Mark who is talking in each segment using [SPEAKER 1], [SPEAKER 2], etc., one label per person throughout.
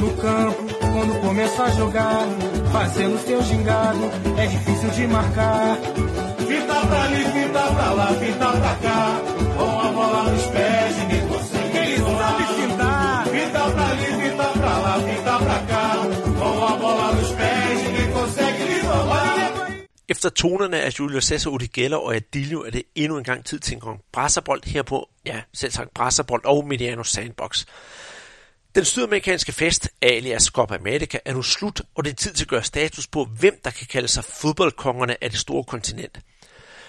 [SPEAKER 1] no campo, quando começa a jogar, fazendo seu gingado, é difícil de marcar. Fita pra ali, fita pra lá, fita pra cá, com a bola nos pés, ninguém consegue. Ele sabe fintar. Fita pra ali, fita pra lá, fita pra cá, com a bola nos pés, ninguém consegue lhe roubar.
[SPEAKER 2] Efter tonerne af Julio Cesar Udigella og Adilio er det endnu en gang tid til en gang brasserbold her på, ja, selv sagt brasserbold og Mediano Sandbox. Den sydamerikanske fest, alias Copa America, er nu slut, og det er tid til at gøre status på, hvem der kan kalde sig fodboldkongerne af det store kontinent.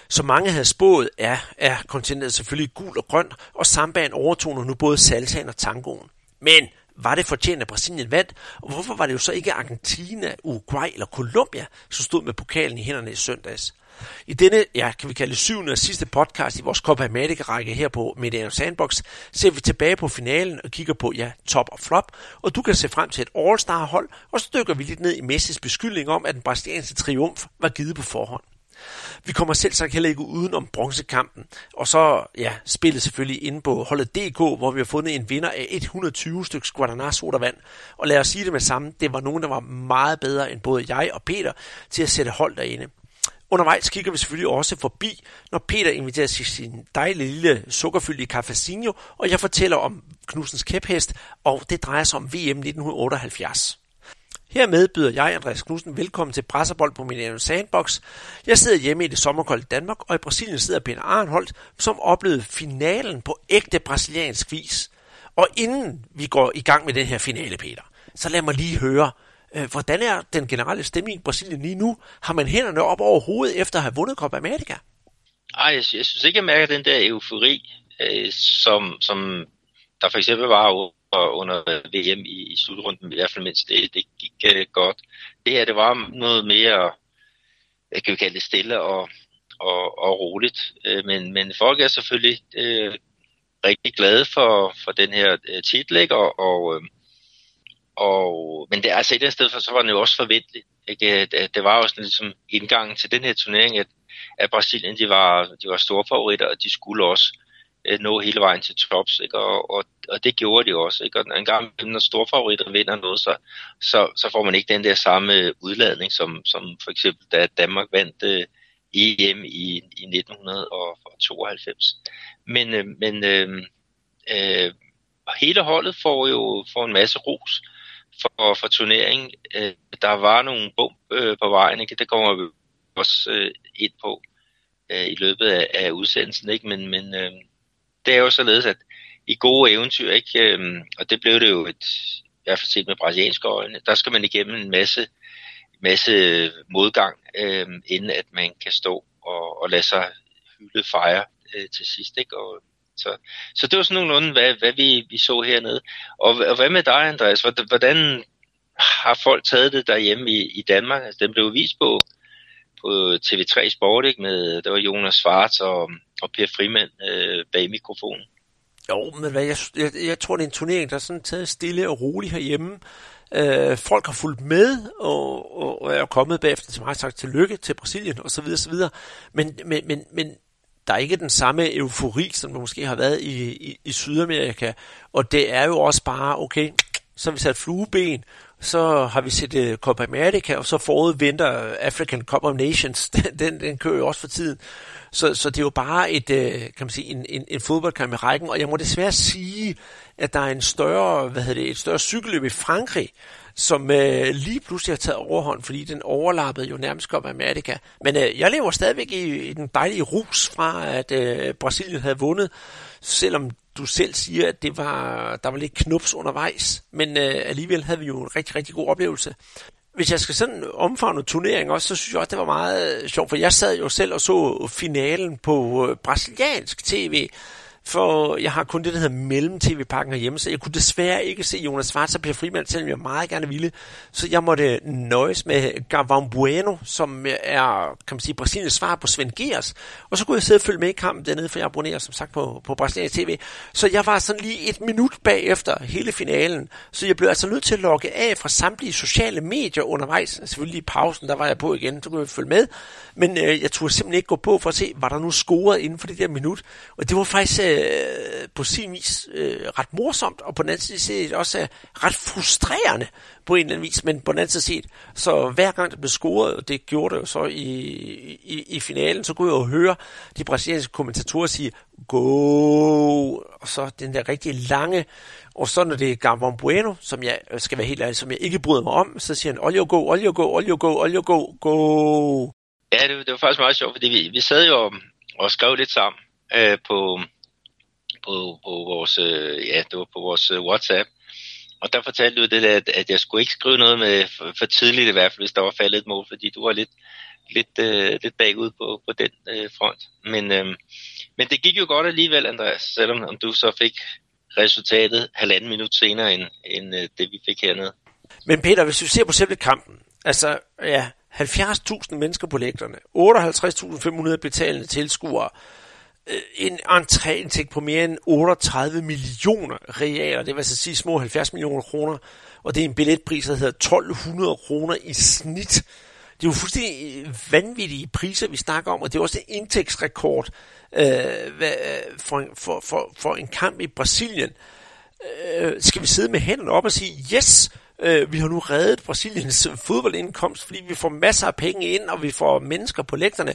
[SPEAKER 2] Som mange havde spået, er, er kontinentet selvfølgelig gul og grøn, og sambaen overtoner nu både salsaen og tangoen. Men var det fortjent, at Brasilien vandt, og hvorfor var det jo så ikke Argentina, Uruguay eller Colombia, som stod med pokalen i hænderne i søndags? I denne, ja, kan vi kalde det syvende og sidste podcast i vores Copa America-række her på Mediano Sandbox, ser vi tilbage på finalen og kigger på, ja, top og flop, og du kan se frem til et All-Star-hold, og så dykker vi lidt ned i Messis beskyldning om, at den brasilianske triumf var givet på forhånd. Vi kommer selv sagt heller ikke uden om bronzekampen. Og så ja, spillet selvfølgelig inde på holdet DK, hvor vi har fundet en vinder af 120 stykker Guaraná sodavand. Og lad os sige det med samme, det var nogen, der var meget bedre end både jeg og Peter til at sætte hold derinde. Undervejs kigger vi selvfølgelig også forbi, når Peter inviterer sig sin dejlige lille sukkerfyldte cafecino, og jeg fortæller om Knudsens kæphest, og det drejer sig om VM 1978. Hermed byder jeg, Andreas Knudsen, velkommen til Presserbold på min Sandbox. Jeg sidder hjemme i det sommerkolde Danmark, og i Brasilien sidder Peter Arnholdt, som oplevede finalen på ægte brasiliansk vis. Og inden vi går i gang med den her finale, Peter, så lad mig lige høre, øh, hvordan er den generelle stemning i Brasilien lige nu? Har man hænderne op over hovedet efter at have vundet Copa America?
[SPEAKER 3] Ej, jeg, jeg synes ikke, jeg mærker den der eufori, øh, som, som der for eksempel var under VM i, i slutrunden, i hvert fald mens det, det gik øh, godt. Det her, det var noget mere, jeg kan vi kalde det stille og, og, og roligt. Øh, men, men folk er selvfølgelig øh, rigtig glade for, for den her øh, titel, ikke? Og, og, øh, og, men det altså et andet sted for, så var den jo også forventeligt. Ikke? Det, det var jo sådan ligesom indgangen til den her turnering, at, at Brasilien de var, de var store favoritter, og de skulle også øh, nå hele vejen til tops, ikke? Og, og, og det gjorde de også. Ikke? Og en gang når store favoritter vinder noget, så, så, så får man ikke den der samme udladning, som, som for eksempel da Danmark vandt øh, EM i, i 1992. Men, øh, men øh, øh, hele holdet får jo får en masse ros for, for turneringen. Øh, der var nogle bump øh, på vejen, ikke? det kommer vi også øh, ind på øh, i løbet af, af udsendelsen, ikke? men, men øh, det er jo således, at i gode eventyr, ikke, Øh, og det blev det jo et, i hvert fald set med brasilianske øjne, der skal man igennem en masse, masse modgang, øh, inden at man kan stå og, og lade sig hylde fejre øh, til sidst. Ikke? Og, så, så det var sådan nogenlunde, hvad, hvad vi, vi så hernede. Og, og hvad med dig, Andreas? Hvordan har folk taget det derhjemme i, i Danmark? Altså, den blev vist på, på TV3 Sport, ikke? Med, der var Jonas Svarts og, og Per Frimand øh, bag mikrofonen.
[SPEAKER 2] Jo, men hvad, jeg, jeg, jeg tror, det er en turnering, der er sådan taget stille og roligt herhjemme. Øh, folk har fulgt med og, og, og er kommet bagefter til mig sagt tillykke til Brasilien og så videre, så videre. Men, men, men, men der er ikke den samme eufori, som der måske har været i, i, i Sydamerika. Og det er jo også bare, okay, så har vi sat flueben, så har vi set uh, Copa America, og så forud venter African Cup of Nations. Den, den, den kører jo også for tiden. Så, så det er jo bare et, uh, kan man sige, en, en, en fodboldkamp i rækken, og jeg må desværre sige, at der er en større, hvad hedder det, et større cykelløb i Frankrig, som øh, lige pludselig har taget overhånd, fordi den overlappede jo nærmest Copa America. Men øh, jeg lever stadigvæk i, i den dejlige rus fra, at øh, Brasilien havde vundet, selvom du selv siger, at det var, der var lidt knups undervejs, men øh, alligevel havde vi jo en rigtig, rigtig god oplevelse. Hvis jeg skal sådan omfavne turneringen også, så synes jeg også, det var meget øh, sjovt, for jeg sad jo selv og så finalen på øh, brasiliansk tv, for jeg har kun det, der hedder mellem-tv-pakken herhjemme, så jeg kunne desværre ikke se Jonas Svarts og Per Frimand, selvom jeg meget gerne ville. Så jeg måtte øh, nøjes med Gavão Bueno, som øh, er, kan man sige, Brasiliens svar på Sven Gers. Og så kunne jeg sidde og følge med i kampen dernede, for jeg abonnerer som sagt på, på Brasiliens TV. Så jeg var sådan lige et minut bagefter hele finalen, så jeg blev altså nødt til at logge af fra samtlige sociale medier undervejs. Selvfølgelig i pausen, der var jeg på igen, så kunne jeg følge med. Men øh, jeg turde simpelthen ikke gå på for at se, var der nu scoret inden for det der minut. Og det var faktisk øh, øh, på sin vis øh, ret morsomt, og på den anden side set også er ret frustrerende på en eller anden vis, men på den anden side set, så hver gang det blev scoret, og det gjorde det jo så i, i, i finalen, så kunne jeg jo høre de brasilianske kommentatorer sige, go, og så den der rigtig lange, og så når det er Gabon Bueno, som jeg øh, skal være helt ærlig, som jeg ikke bryder mig om, så siger han, olje go, olje go, olje go, olje go, go.
[SPEAKER 3] Ja, det, det var faktisk meget sjovt, fordi vi, vi sad jo og skrev lidt sammen øh, på, på, på vores, øh, ja, det var på vores øh, WhatsApp. Og der fortalte du det der, at, at jeg skulle ikke skrive noget med for, for tidligt i hvert fald, hvis der var faldet et mål, fordi du var lidt, lidt, øh, lidt bagud på, på den øh, front. Men, øh, men det gik jo godt alligevel, Andreas, selvom om du så fik resultatet halvanden minut senere, end, end øh, det vi fik hernede.
[SPEAKER 2] Men Peter, hvis vi ser på selve kampen, altså ja, 70.000 mennesker på lægterne, 58.500 betalende tilskuere, Øh, en entréindtægt på mere end 38 millioner realer, det vil altså sige små 70 millioner kroner, og det er en billetpris, der hedder 1200 kroner i snit. Det er jo fuldstændig øh, vanvittige priser, vi snakker om, og det er også en indtægtsrekord øh, øh for, for, for, for en kamp i Brasilien. Øh, skal vi sidde med hænderne op og sige, yes, øh, vi har nu reddet Brasiliens fodboldindkomst, fordi vi får masser af penge ind, og vi får mennesker på lægterne,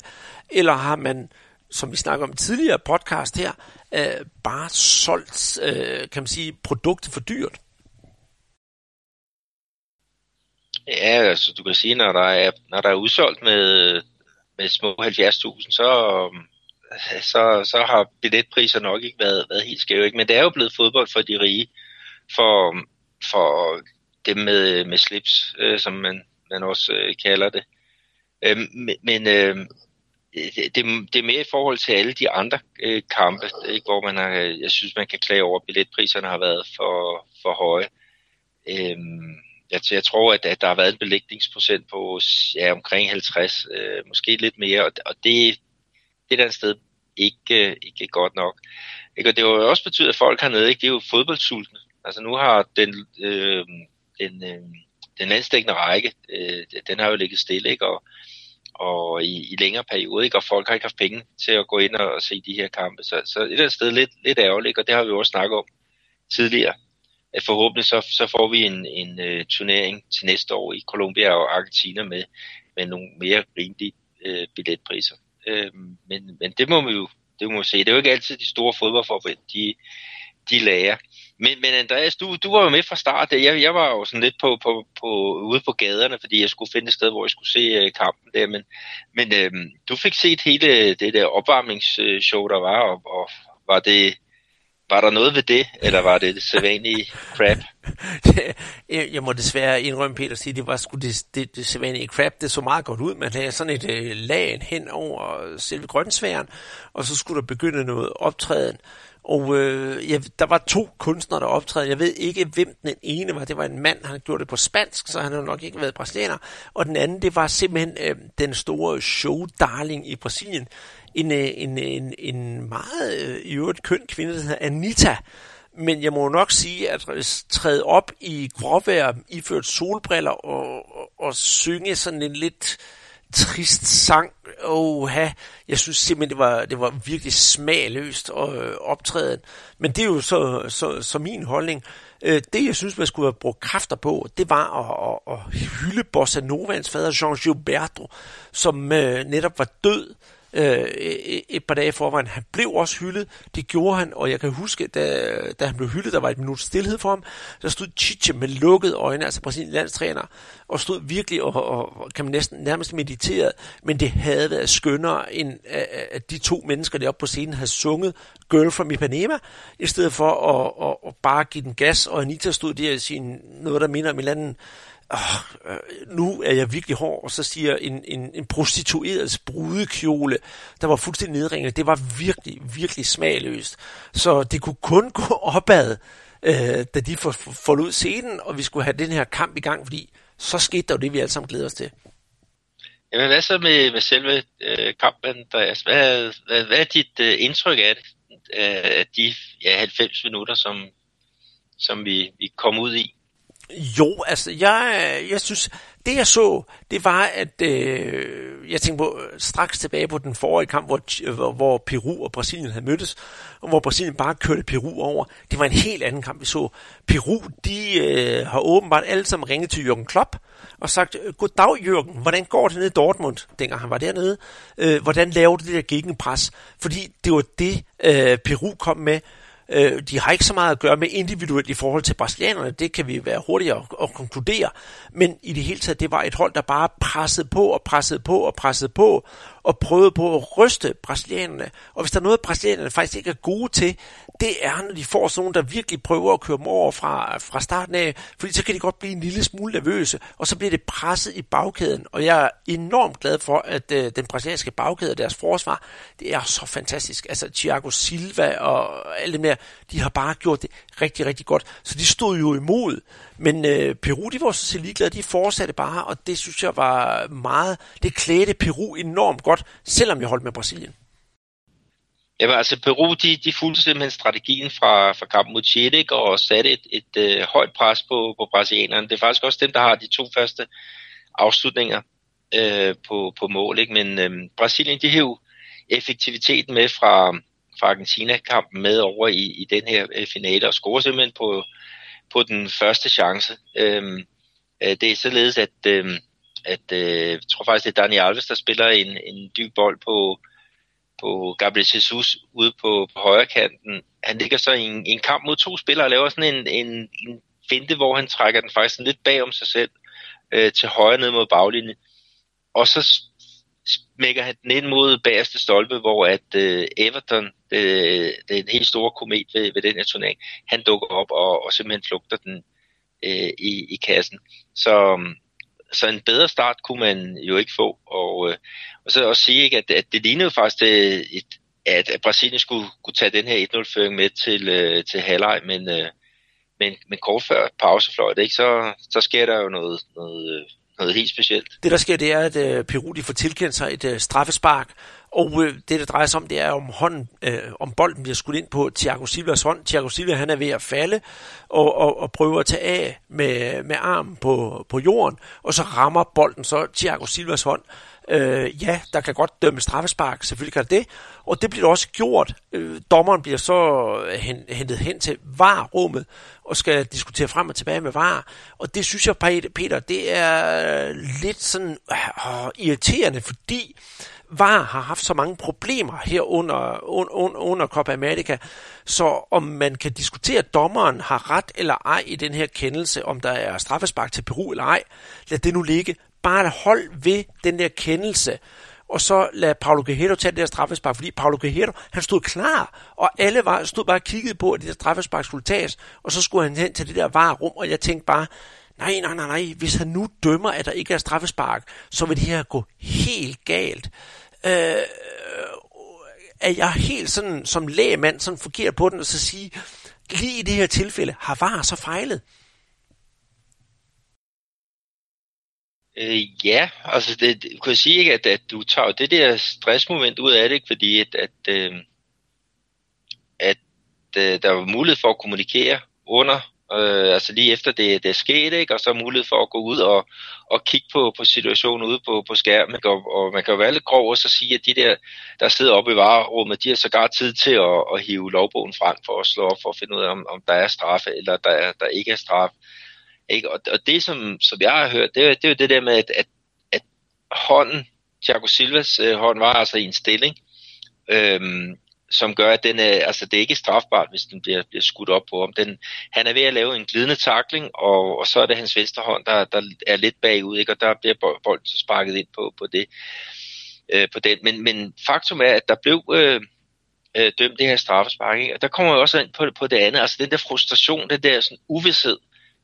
[SPEAKER 2] eller har man som vi snakker om tidligere podcast her, øh, bare solgt, øh, kan man sige, produktet for dyrt.
[SPEAKER 3] Ja, altså du kan sige, når der er, når der er udsolgt med, med små 70.000, så, så, så har billetpriser nok ikke været, været helt skæve. Ikke? Men det er jo blevet fodbold for de rige, for, for dem med, med slips, øh, som man, man også øh, kalder det. Øh, men øh, Øh, det, det er mere i forhold til alle de andre øh, kampe, ikke, hvor man har, jeg synes, man kan klage over, at billetpriserne har været for, for høje. Øhm, jeg, jeg tror, at, at der har været en belægningsprocent på ja, omkring 50, øh, måske lidt mere, og, og det, det er et sted ikke, ikke godt nok. Ikke? Og det har jo også betydet, at folk hernede, ikke, det er jo fodboldsultne. Altså nu har den, øh, den, øh, den landstækkende række, øh, den har jo ligget stille, ikke? Og, og i, i længere periode, ikke? og folk har ikke haft penge til at gå ind og, og se de her kampe. Så, så et eller andet sted lidt, lidt ærgerligt, og det har vi også snakket om tidligere. At forhåbentlig så, så får vi en, en uh, turnering til næste år i Colombia og Argentina med, med nogle mere rimelige uh, billetpriser. Uh, men, men det må vi jo det må vi se. Det er jo ikke altid de store fodboldforbund, de, de lærer. Men, men Andreas, du, du var jo med fra start. Jeg, jeg var jo sådan lidt på, på, på, ude på gaderne, fordi jeg skulle finde et sted, hvor jeg skulle se øh, kampen der. Men, men øh, du fik set hele det der opvarmningsshow, der var, og, og var det... Var der noget ved det, eller var det det sædvanlige crap?
[SPEAKER 2] jeg må desværre indrømme, Peter, sige, det var sgu det, det, det sædvanlige crap. Det så meget godt ud. Man havde sådan et øh, uh, lag hen over selve grøntsværen, og så skulle der begynde noget optræden. Og øh, ja, der var to kunstnere, der optrædede. Jeg ved ikke, hvem den ene var. Det var en mand, han gjorde det på spansk, så han har nok ikke været brasilianer. Og den anden, det var simpelthen øh, den store show-darling i Brasilien. En, øh, en, en, en meget øh, i øvrigt køn kvinde, der hedder Anita. Men jeg må nok sige, at træde op i gråvejr, iført solbriller og, og, og synge sådan en lidt trist sang. Oha, jeg synes simpelthen, det var, det var virkelig smagløst og øh, optræden. Men det er jo så, så, så min holdning. Øh, det, jeg synes, man skulle have brugt kræfter på, det var at, at, at hylde Bossa Novans fader, Jean Gilberto, som øh, netop var død øh, Øh, et par dage forvejen. Han blev også hyldet, det gjorde han, og jeg kan huske, da, da han blev hyldet, der var et minut stillhed for ham, der stod Chiche med lukkede øjne, altså Brasiliens landstræner, og stod virkelig og, og, og kan man næsten nærmest mediteret, men det havde været skønnere, end at de to mennesker deroppe på scenen havde sunget Girl from Ipanema, i stedet for at, at, at bare give den gas, og Anita stod der i sin, noget, der minder om en eller anden oh, nu er jeg virkelig hård, og så siger en, en, en prostitueret brudekjole, der var fuldstændig nedringet, det var virkelig, virkelig smagløst. Så det kunne kun gå opad, øh, da de forlod scenen, og vi skulle have den her kamp i gang, fordi så skete der jo det, vi alle sammen glæder os til.
[SPEAKER 3] Jamen hvad så med, med selve øh, kampen, Andreas? Hvad, hvad, hvad er dit øh, indtryk af det? Øh, af de ja, 90 minutter, som, som vi, vi kom ud i?
[SPEAKER 2] Jo, altså, jeg, jeg synes, det jeg så, det var, at øh, jeg tænkte på, øh, straks tilbage på den forrige kamp, hvor, hvor, hvor Peru og Brasilien havde mødtes, og hvor Brasilien bare kørte Peru over. Det var en helt anden kamp, vi så. Peru, de øh, har åbenbart alle sammen ringet til Jürgen Klopp og sagt, øh, goddag Jürgen, hvordan går det nede i Dortmund, dengang han var dernede? Øh, hvordan laver du det der gegenpres? Fordi det var det, øh, Peru kom med, Øh, de har ikke så meget at gøre med individuelt i forhold til brasilianerne, det kan vi være hurtigere at, at konkludere, men i det hele taget, det var et hold, der bare pressede på og pressede på og pressede på, og prøvede på at ryste brasilianerne. Og hvis der er noget, brasilianerne faktisk ikke er gode til, det er, når de får sådan nogen, der virkelig prøver at køre dem over fra, fra starten af, fordi så kan de godt blive en lille smule nervøse, og så bliver det presset i bagkæden. Og jeg er enormt glad for, at øh, den brasilianske bagkæde og deres forsvar, det er så fantastisk. Altså Thiago Silva og alle dem der, de har bare gjort det rigtig, rigtig godt. Så de stod jo imod. Men øh, Peru, de var så set ligeglade, de fortsatte bare, og det synes jeg var meget, det klædte Peru enormt godt, selvom jeg holdt med Brasilien.
[SPEAKER 3] Jamen altså Peru, de, de fulgte simpelthen strategien fra, fra kampen mod Chile og satte et, et, et øh, højt pres på, på brasilianerne. Det er faktisk også dem, der har de to første afslutninger øh, på, på mål. Ikke? Men øh, Brasilien, de hæv effektiviteten med fra, fra Argentina-kampen med over i, i den her øh, finale og scorer simpelthen på, på den første chance. Øhm, øh, det er således, at, øhm, at øh, jeg tror faktisk, det er Dani Alves, der spiller en, en dyb bold på, på Gabriel Jesus ude på, på højre kanten. Han ligger så i en, en kamp mod to spillere og laver sådan en, en, en finte, hvor han trækker den faktisk lidt bag om sig selv øh, til højre ned mod baglinjen. Og så smækker han den ind mod bagerste stolpe, hvor at øh, Everton, øh, det, det er en helt stor komet ved, ved den her turnering, han dukker op og, og simpelthen flugter den øh, i, i kassen. Så, um, så en bedre start kunne man jo ikke få. Og, øh, og så også sige, ikke, at, at det lignede faktisk, et, et, at, at Brasilien skulle, kunne tage den her 1-0-føring med til, øh, til halvleg, men, øh, men, men kort før pausefløjt, ikke, så, så sker der jo noget, noget, øh, noget helt specielt.
[SPEAKER 2] Det der sker, det er, at øh, Peru de får tilkendt sig et øh, straffespark, og øh, det, det drejer sig om, det er, om hånden, øh, om bolden bliver skudt ind på Thiago Silvas hånd. Thiago Silva, han er ved at falde, og, og, og prøver at tage af med, med armen på, på jorden, og så rammer bolden så Thiago Silvas hånd. Øh, ja, der kan godt dømme straffespark, selvfølgelig kan det, og det bliver også gjort. Øh, dommeren bliver så øh, hen, hentet hen til var-rummet, og skal diskutere frem og tilbage med var. Og det synes jeg, Peter, det er øh, lidt sådan øh, irriterende, fordi VAR har haft så mange problemer her under, under, under Copa America, så om man kan diskutere, at dommeren har ret eller ej i den her kendelse, om der er straffespark til Peru eller ej, lad det nu ligge. Bare hold ved den der kendelse, og så lad Paulo Guerrero tage det der straffespark, fordi Paulo Guerrero, han stod klar, og alle var, stod bare og kiggede på, at det der straffespark skulle tages, og så skulle han hen til det der varerum, og jeg tænkte bare, nej, nej, nej, nej, hvis han nu dømmer, at der ikke er straffespark, så vil det her gå helt galt. Øh, er jeg helt sådan, som lægemand, sådan forkert på den, og så sige, lige i det her tilfælde, har VAR så fejlet?
[SPEAKER 3] Øh, ja, altså det, det kunne jeg sige ikke, at, at du tager det der stressmoment ud af det, ikke? fordi at, at, øh, at øh, der var mulighed for at kommunikere under øh, altså lige efter det, det er sket, ikke? og så mulighed for at gå ud og, og kigge på, på situationen ude på, på skærmen, og, og man kan jo være lidt grov og så sige, at de der, der sidder oppe i varerummet, de har sågar tid til at, at hive lovbogen frem for at slå op, for at finde ud af, om, om der er straf, eller der, der ikke er straf. Ikke? Og, og det, som, som jeg har hørt, det, er, det er jo det der med, at, at, at hånden, Thiago Silvas øh, hånd var altså i en stilling, øhm, som gør, at den er, altså det er ikke strafbart, hvis den bliver, bliver skudt op på ham. Den, han er ved at lave en glidende takling, og, og så er det hans venstre hånd, der, der er lidt bagud, ikke? og der bliver bolden så sparket ind på, på det. Øh, på den. Men, men faktum er, at der blev øh, øh, dømt det her straffespark, ikke? og der kommer jeg også ind på, på det andet, altså den der frustration, den der sådan uvidshed,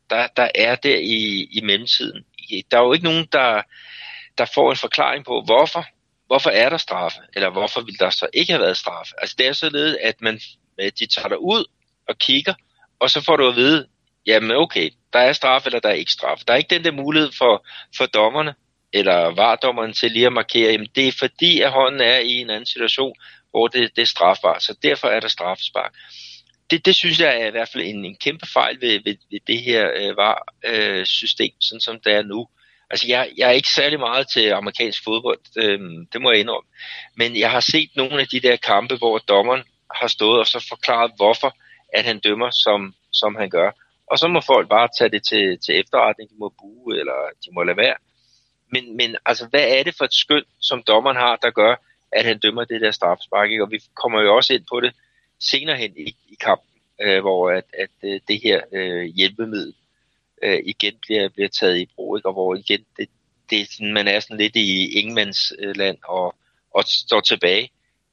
[SPEAKER 3] der, der er der i, i mellemtiden. Der er jo ikke nogen, der, der får en forklaring på, hvorfor hvorfor er der straffe, eller hvorfor vil der så ikke have været straffe? Altså det er således, at man, de tager dig ud og kigger, og så får du at vide, jamen okay, der er straf, eller der er ikke straf. Der er ikke den der mulighed for, for dommerne, eller vardommeren til lige at markere, jamen det er fordi, at hånden er i en anden situation, hvor det, det er strafbart, så derfor er der straffespark. Det, det synes jeg er i hvert fald en, en kæmpe fejl ved, ved, ved det her øh, VAR-system, sådan som det er nu. Altså, jeg, jeg er ikke særlig meget til amerikansk fodbold, øh, det må jeg indrømme. Men jeg har set nogle af de der kampe, hvor dommeren har stået og så forklaret, hvorfor at han dømmer, som, som han gør. Og så må folk bare tage det til, til efterretning, de må bue, eller de må lade være. Men, men altså, hvad er det for et skøn, som dommeren har, der gør, at han dømmer det der strafspark? Ikke? Og vi kommer jo også ind på det senere hen i, i kampen, øh, hvor at, at øh, det her øh, hjælpemiddel øh, igen bliver, bliver taget i brug, ikke? og hvor igen det, det sådan, man er sådan lidt i ingenmandsland og, og står tilbage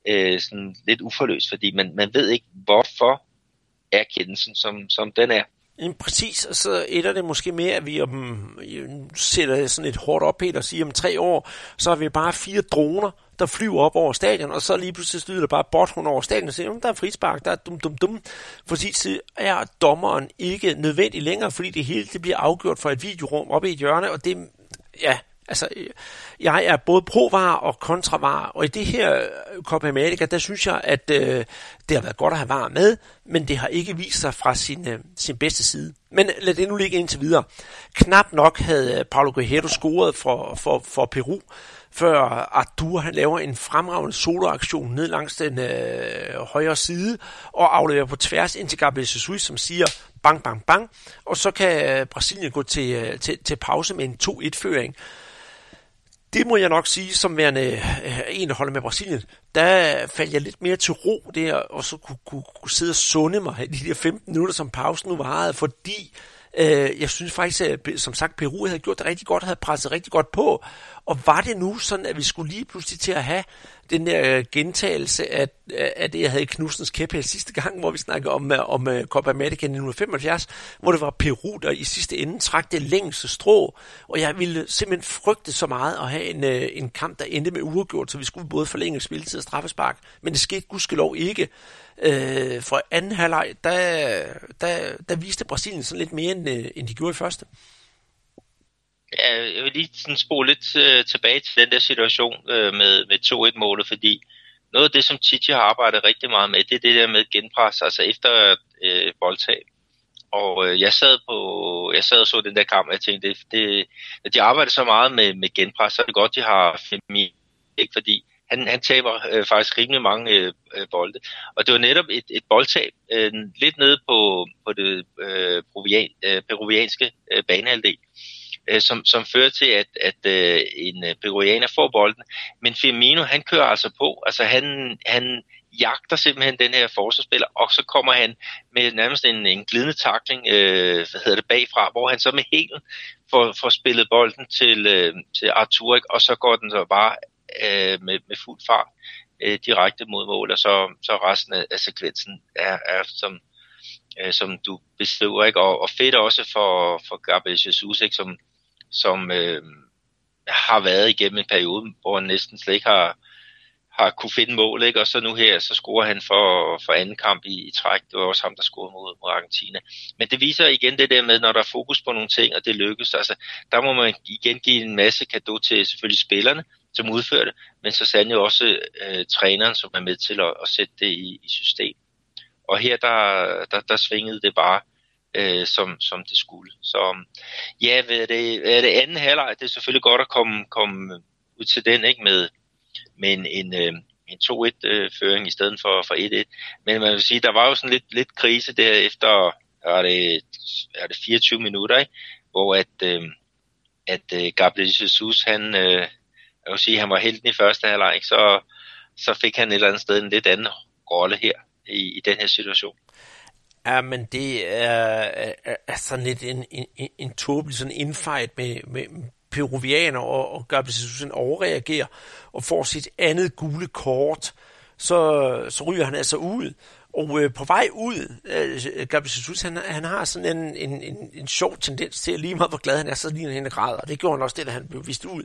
[SPEAKER 3] øh, sådan lidt uforløst, fordi man, man ved ikke, hvorfor er kendelsen, som, som den er.
[SPEAKER 2] Jamen, præcis, og så ender det måske med, at vi om, øh, sætter sådan et hårdt op, Peter, og siger, om tre år, så har vi bare fire droner, der flyver op over stadion, og så lige pludselig styrer der bare bot over stadion og siger, der er frispark, der er dum dum dum. For så er dommeren ikke nødvendig længere, fordi det hele det bliver afgjort fra et videorum oppe i et hjørne, og det, ja, Altså, jeg er både provar og kontravar, og i det her Copa America, der synes jeg, at øh, det har været godt at have var med, men det har ikke vist sig fra sin, øh, sin bedste side. Men lad det nu ligge indtil videre. Knap nok havde Paulo Guerrero scoret for, for, for Peru, før Arthur han laver en fremragende soloaktion ned langs den øh, højre side, og afleverer på tværs ind til Gabriel Jesus, som siger bang, bang, bang, og så kan øh, Brasilien gå til, øh, til, til pause med en 2-1-føring det må jeg nok sige, som værende øh, en, der holder med Brasilien, der faldt jeg lidt mere til ro der, og så kunne, kunne, kunne sidde og sunde mig i de der 15 minutter, som pausen nu varede, fordi øh, Øh, jeg synes faktisk, at øh, som sagt, Peru havde gjort det rigtig godt, havde presset rigtig godt på, og var det nu sådan, at vi skulle lige pludselig til at have den der øh, gentagelse af, af det, jeg havde i Knudsens kæphæl sidste gang, hvor vi snakkede om, øh, om uh, Copa America 1975, hvor det var Peru, der i sidste ende trak det længste strå, og jeg ville simpelthen frygte så meget at have en, uh, en kamp, der endte med uafgjort, så vi skulle både forlænge spilletid og straffespark, men det skete gudskelov ikke. Øh, for anden halvleg, der, der, der viste Brasilien sådan lidt mere, end, øh, end de gjorde i første.
[SPEAKER 3] Ja, jeg vil lige sådan spole lidt øh, tilbage til den der situation øh, med, med 2-1-målet, fordi noget af det, som Titi har arbejdet rigtig meget med, det er det der med genpres, altså efter øh, boldtab. Og øh, jeg sad på, jeg sad og så den der kamp, og jeg tænkte, det, det, at de arbejder så meget med, med genpres, så er det godt, de har Femi, ikke fordi han, han taber øh, faktisk rimelig mange øh, øh, bolde. Og det var netop et, et boldtab øh, lidt nede på, på det øh, peruvian, øh, peruvianske øh, banehalvdel øh, som, som fører til, at, at øh, en øh, peruvianer får bolden. Men Firmino, han kører altså på. Altså han, han jagter simpelthen den her forsvarsspiller, og så kommer han med nærmest en, en glidende takling, øh, hvad hedder det, bagfra, hvor han så med helen får, får spillet bolden til, øh, til Arturik, og så går den så bare øh, med, med fuld fart øh, direkte mod mål, og så, så resten af, af sekvensen er, er som, øh, som du beskriver, ikke? Og, og fedt også for, for Gabriel Jesus, ikke? Som, som øh, har været igennem en periode, hvor han næsten slet ikke har, har kunne finde mål, ikke? og så nu her, så scorer han for, for anden kamp i, i træk. Det var også ham, der scorede mod, mod Argentina. Men det viser igen det der med, når der er fokus på nogle ting, og det lykkes, altså, der må man igen give en masse kado til selvfølgelig spillerne, som udfører det, men så sandelig også øh, træneren, som er med til at, at sætte det i, i system. Og her, der, der, der svingede det bare øh, som, som det skulle. Så um, ja, ved det, ved det anden halvleg, det er selvfølgelig godt at komme, komme ud til den ikke med, med en, en, øh, en 2-1-føring øh, i stedet for, for 1-1. Men man vil sige, der var jo sådan lidt, lidt krise der efter er det, er det 24 minutter, ikke? hvor at, øh, at øh, Gabriel Jesus, han, øh, jeg vil sige, han var helten i første halvleg, så, så fik han et eller andet sted en lidt anden rolle her i, i den her situation.
[SPEAKER 2] Ja, men det er, er, er sådan lidt en, en, en tåbelig sådan infight med, med peruvianer, og, og Gabriel Jesus overreagerer og får sit andet gule kort, så, så ryger han altså ud. Og øh, på vej ud, øh, Gabriel Jesus, han, han har sådan en, en, en, en sjov tendens til, at lige meget hvor glad han er, så ligner han en græder. Og det gjorde han også det, da han blev vist ud.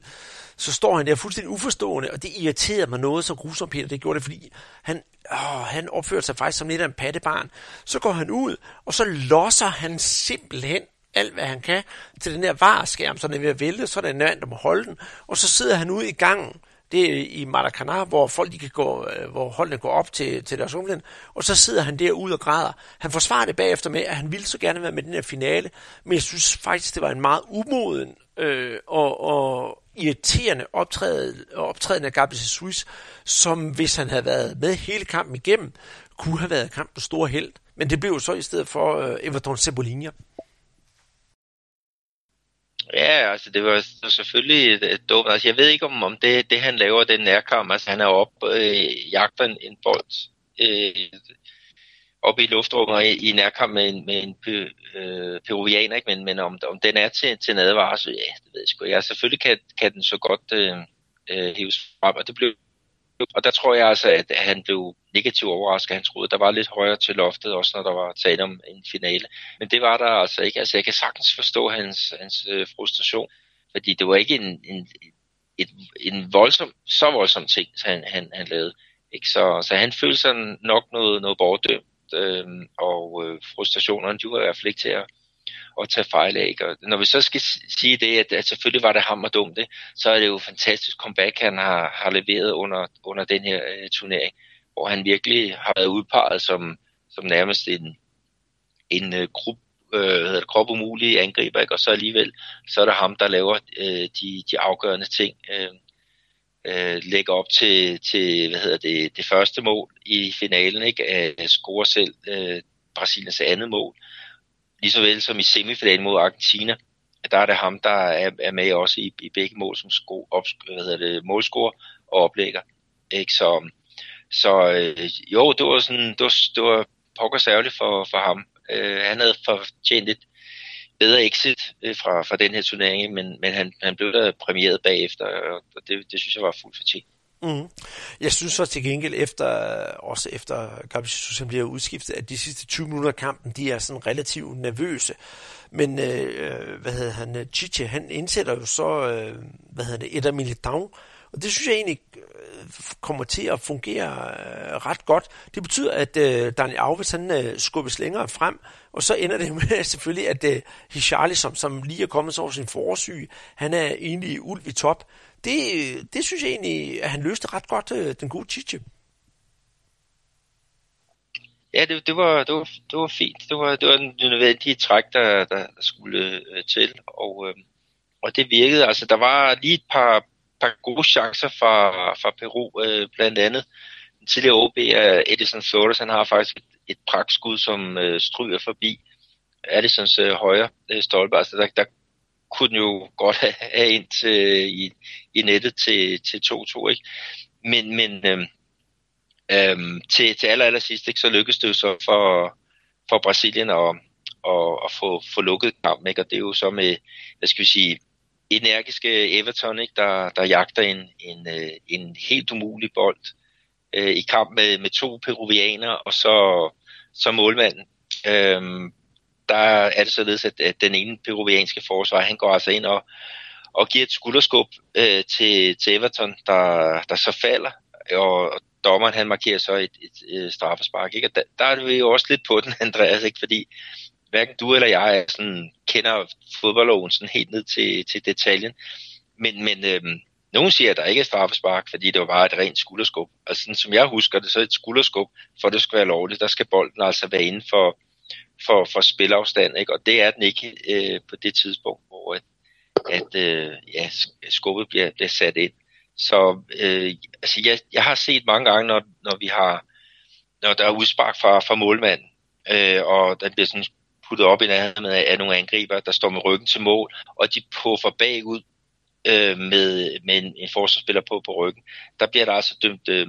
[SPEAKER 2] Så står han der fuldstændig uforstående, og det irriterer mig noget så grusomt, Peter. Det gjorde det, fordi han, åh, han opførte sig faktisk som lidt af en pattebarn. Så går han ud, og så losser han simpelthen alt, hvad han kan, til den der vareskærm, så den er ved at vælte, så er der en mand, der må holde den, og så sidder han ude i gangen, det er i Maracana, hvor folk de kan gå, øh, hvor holdene går op til, til deres omland, og så sidder han derude og græder. Han forsvarer det bagefter med, at han ville så gerne være med i den her finale, men jeg synes faktisk, det var en meget umoden øh, og, og irriterende optræden, optræden af Gabriel Jesus, som hvis han havde været med hele kampen igennem, kunne have været kampens store held. Men det blev jo så i stedet for øh, Everton Cebolinha.
[SPEAKER 3] Ja, altså det var selvfølgelig et, et dumt. Altså jeg ved ikke om, om det, det han laver, den nærkamp, altså han er op øh, jagter en, en bold øh, op i luftrummet i, i nærkamp med en, med en øh, peruvianer, ikke? Men, men om, om den er til, til en advarsel, ja, det ved jeg sgu ikke. Altså selvfølgelig kan, kan den så godt øh, øh, hives frem, og det blev og der tror jeg altså, at han blev negativt overrasket. Han troede, der var lidt højere til loftet, også når der var tale om en finale. Men det var der altså ikke. Altså, jeg kan sagtens forstå hans, hans øh, frustration, fordi det var ikke en, en, et, en voldsom, så voldsom ting, han, han, han lavede. Ikke? Så, så han følte sig nok noget, noget bortdømt, øh, og øh, frustrationerne, de var i hvert fald ikke til at, at tage fejl af. Og når vi så skal sige det, at, at selvfølgelig var det ham og dumt, det, så er det jo fantastisk comeback, han har, har leveret under, under den her øh, turnering, hvor han virkelig har været udpeget som, som nærmest en, en øh, gruppe øh, hedder det, krop umulige angriber, ikke? og så alligevel, så er det ham, der laver øh, de, de afgørende ting. Øh, øh, lægger op til, til hvad hedder det, det første mål i finalen, ikke? At score selv øh, Brasiliens andet mål lige så vel som i semifinalen mod Argentina, der er det ham, der er, er med også i, i begge mål som sko, op, hvad hedder det, målscorer og oplægger. Ikke? Så, så øh, jo, det var, sådan, det var, det var pokker særligt for, for ham. Øh, han havde fortjent et bedre exit øh, fra, fra den her turnering, men, men han, han blev da præmieret bagefter, og det, det synes jeg var fuldt fortjent.
[SPEAKER 2] Mm. Jeg synes så til gengæld, efter, også efter Gabi Jesus bliver udskiftet, at de sidste 20 minutter af kampen, de er sådan relativt nervøse. Men, øh, øh hvad hedder han, øh, Chiche, han indsætter jo så, øh, hvad hedder det, Eder Militão, og det synes jeg egentlig øh, kommer til at fungere øh, ret godt. Det betyder, at øh, Daniel Alves han øh, skubbes længere frem, og så ender det med selvfølgelig, at øh, Hicharlison, som, som lige er kommet så over sin forsyge, han er egentlig ulv i top det, det synes jeg egentlig, at han løste ret godt, øh, den gode Chiche.
[SPEAKER 3] Ja, det, det, var, det, var, det var fint. Det var, det var den nødvendige træk, der, der skulle øh, til, og, øh, og det virkede. Altså, der var lige et par, par gode chancer fra, fra Peru, øh, blandt andet. Den tidligere OB er Edison Flores, han har faktisk et, et pragtskud, som øh, stryger forbi Addisons øh, højre øh, stolpe. Altså, der, der kunne den jo godt have, have ind til, i, i nettet til, til 2-2, ikke? Men, men øhm, øhm, til, til aller, aller sidst, ikke, så lykkedes det jo så for, for Brasilien at, at, at få, få lukket kampen, ikke? Og det er jo så med, hvad skal vi sige, energiske Everton, ikke? Der, der jagter en, en, øh, en helt umulig bold øh, i kamp med, med to peruvianer, og så, så målmanden. Øhm, der er det således, at, at den ene peruvianske forsvar, han går altså ind og, og giver et skulderskub øh, til, til Everton, der, der så falder, og, og dommeren han markerer så et, et, et straffespark. Ikke? Og der, der er vi jo også lidt på den, Andreas, ikke? fordi hverken du eller jeg er sådan, kender fodboldloven sådan helt ned til, til detaljen. Men, men øhm, nogen siger, at der ikke er straffespark, fordi det var bare et rent skulderskub. Og sådan som jeg husker det, så er et skulderskub, for det skal være lovligt, der skal bolden altså være inden for, for, for spilafstand, ikke? og det er den ikke øh, på det tidspunkt, hvor at, at øh, ja, skubbet bliver, bliver sat ind. Så øh, altså jeg, jeg har set mange gange, når, når vi har, når der er udspark fra, fra målmanden, øh, og der bliver sådan puttet op i nærheden af, af nogle angriber, der står med ryggen til mål, og de puffer bagud øh, med, med en, en forsvarsspiller på på ryggen. Der bliver der altså dømt øh,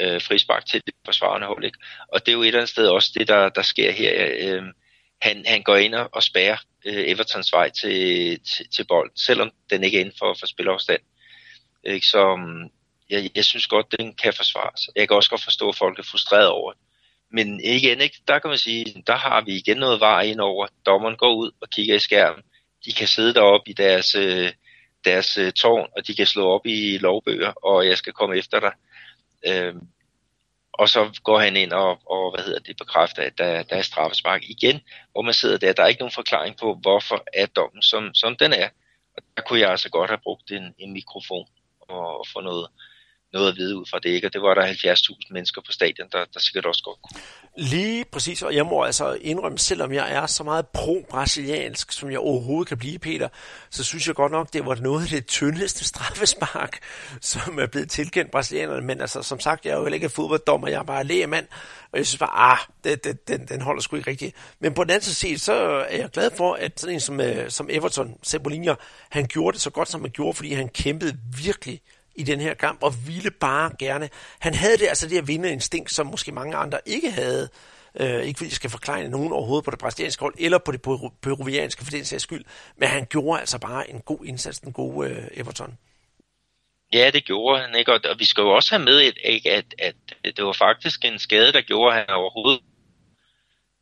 [SPEAKER 3] øh, frispark til det forsvarende hold. Ikke? Og det er jo et eller andet sted også det, der, der sker her. Øh, han, han går ind og spærrer øh, Evertons vej til, til, til bolden, selvom den ikke er inden for, for spilafstand. Ikke? Så mm, jeg, jeg synes godt, den kan forsvares. Jeg kan også godt forstå, at folk er frustreret over det. Men igen, ikke? der kan man sige, der har vi igen noget var ind over. Dommeren går ud og kigger i skærmen. De kan sidde deroppe i deres, øh, deres øh, tårn, og de kan slå op i lovbøger, og jeg skal komme efter dig. Øh, og så går han ind og, og hvad hedder det, bekræfter, at der, der er straffespark igen, hvor man sidder der. Der er ikke nogen forklaring på, hvorfor er dommen, som, som den er. Og der kunne jeg altså godt have brugt en, en mikrofon og, og få noget, noget at vide ud fra det, ikke? og det var der 70.000 mennesker på stadion, der, der sikkert også godt kunne.
[SPEAKER 2] Lige præcis, og jeg må altså indrømme, selvom jeg er så meget pro-brasiliansk, som jeg overhovedet kan blive, Peter, så synes jeg godt nok, det var noget af det tyndeste straffespark, som er blevet tilkendt brasilianerne, men altså, som sagt, jeg er jo heller ikke fodbolddommer, jeg er bare lægemand, og jeg synes bare, ah, det, det, den, den holder sgu ikke rigtigt. Men på den anden side, så er jeg glad for, at sådan en som, øh, som Everton, Cebolinha, han gjorde det så godt, som han gjorde, fordi han kæmpede virkelig i den her kamp, og ville bare gerne. Han havde det altså det at vinde instinkt, som måske mange andre ikke havde. Øh, ikke fordi jeg skal forklare nogen overhovedet på det brasilianske hold, eller på det peruvianske for den sags skyld, men han gjorde altså bare en god indsats, den gode øh, Everton.
[SPEAKER 3] Ja, det gjorde han, ikke? Og, og vi skal jo også have med, at, ikke, at, at det var faktisk en skade, der gjorde, at han overhovedet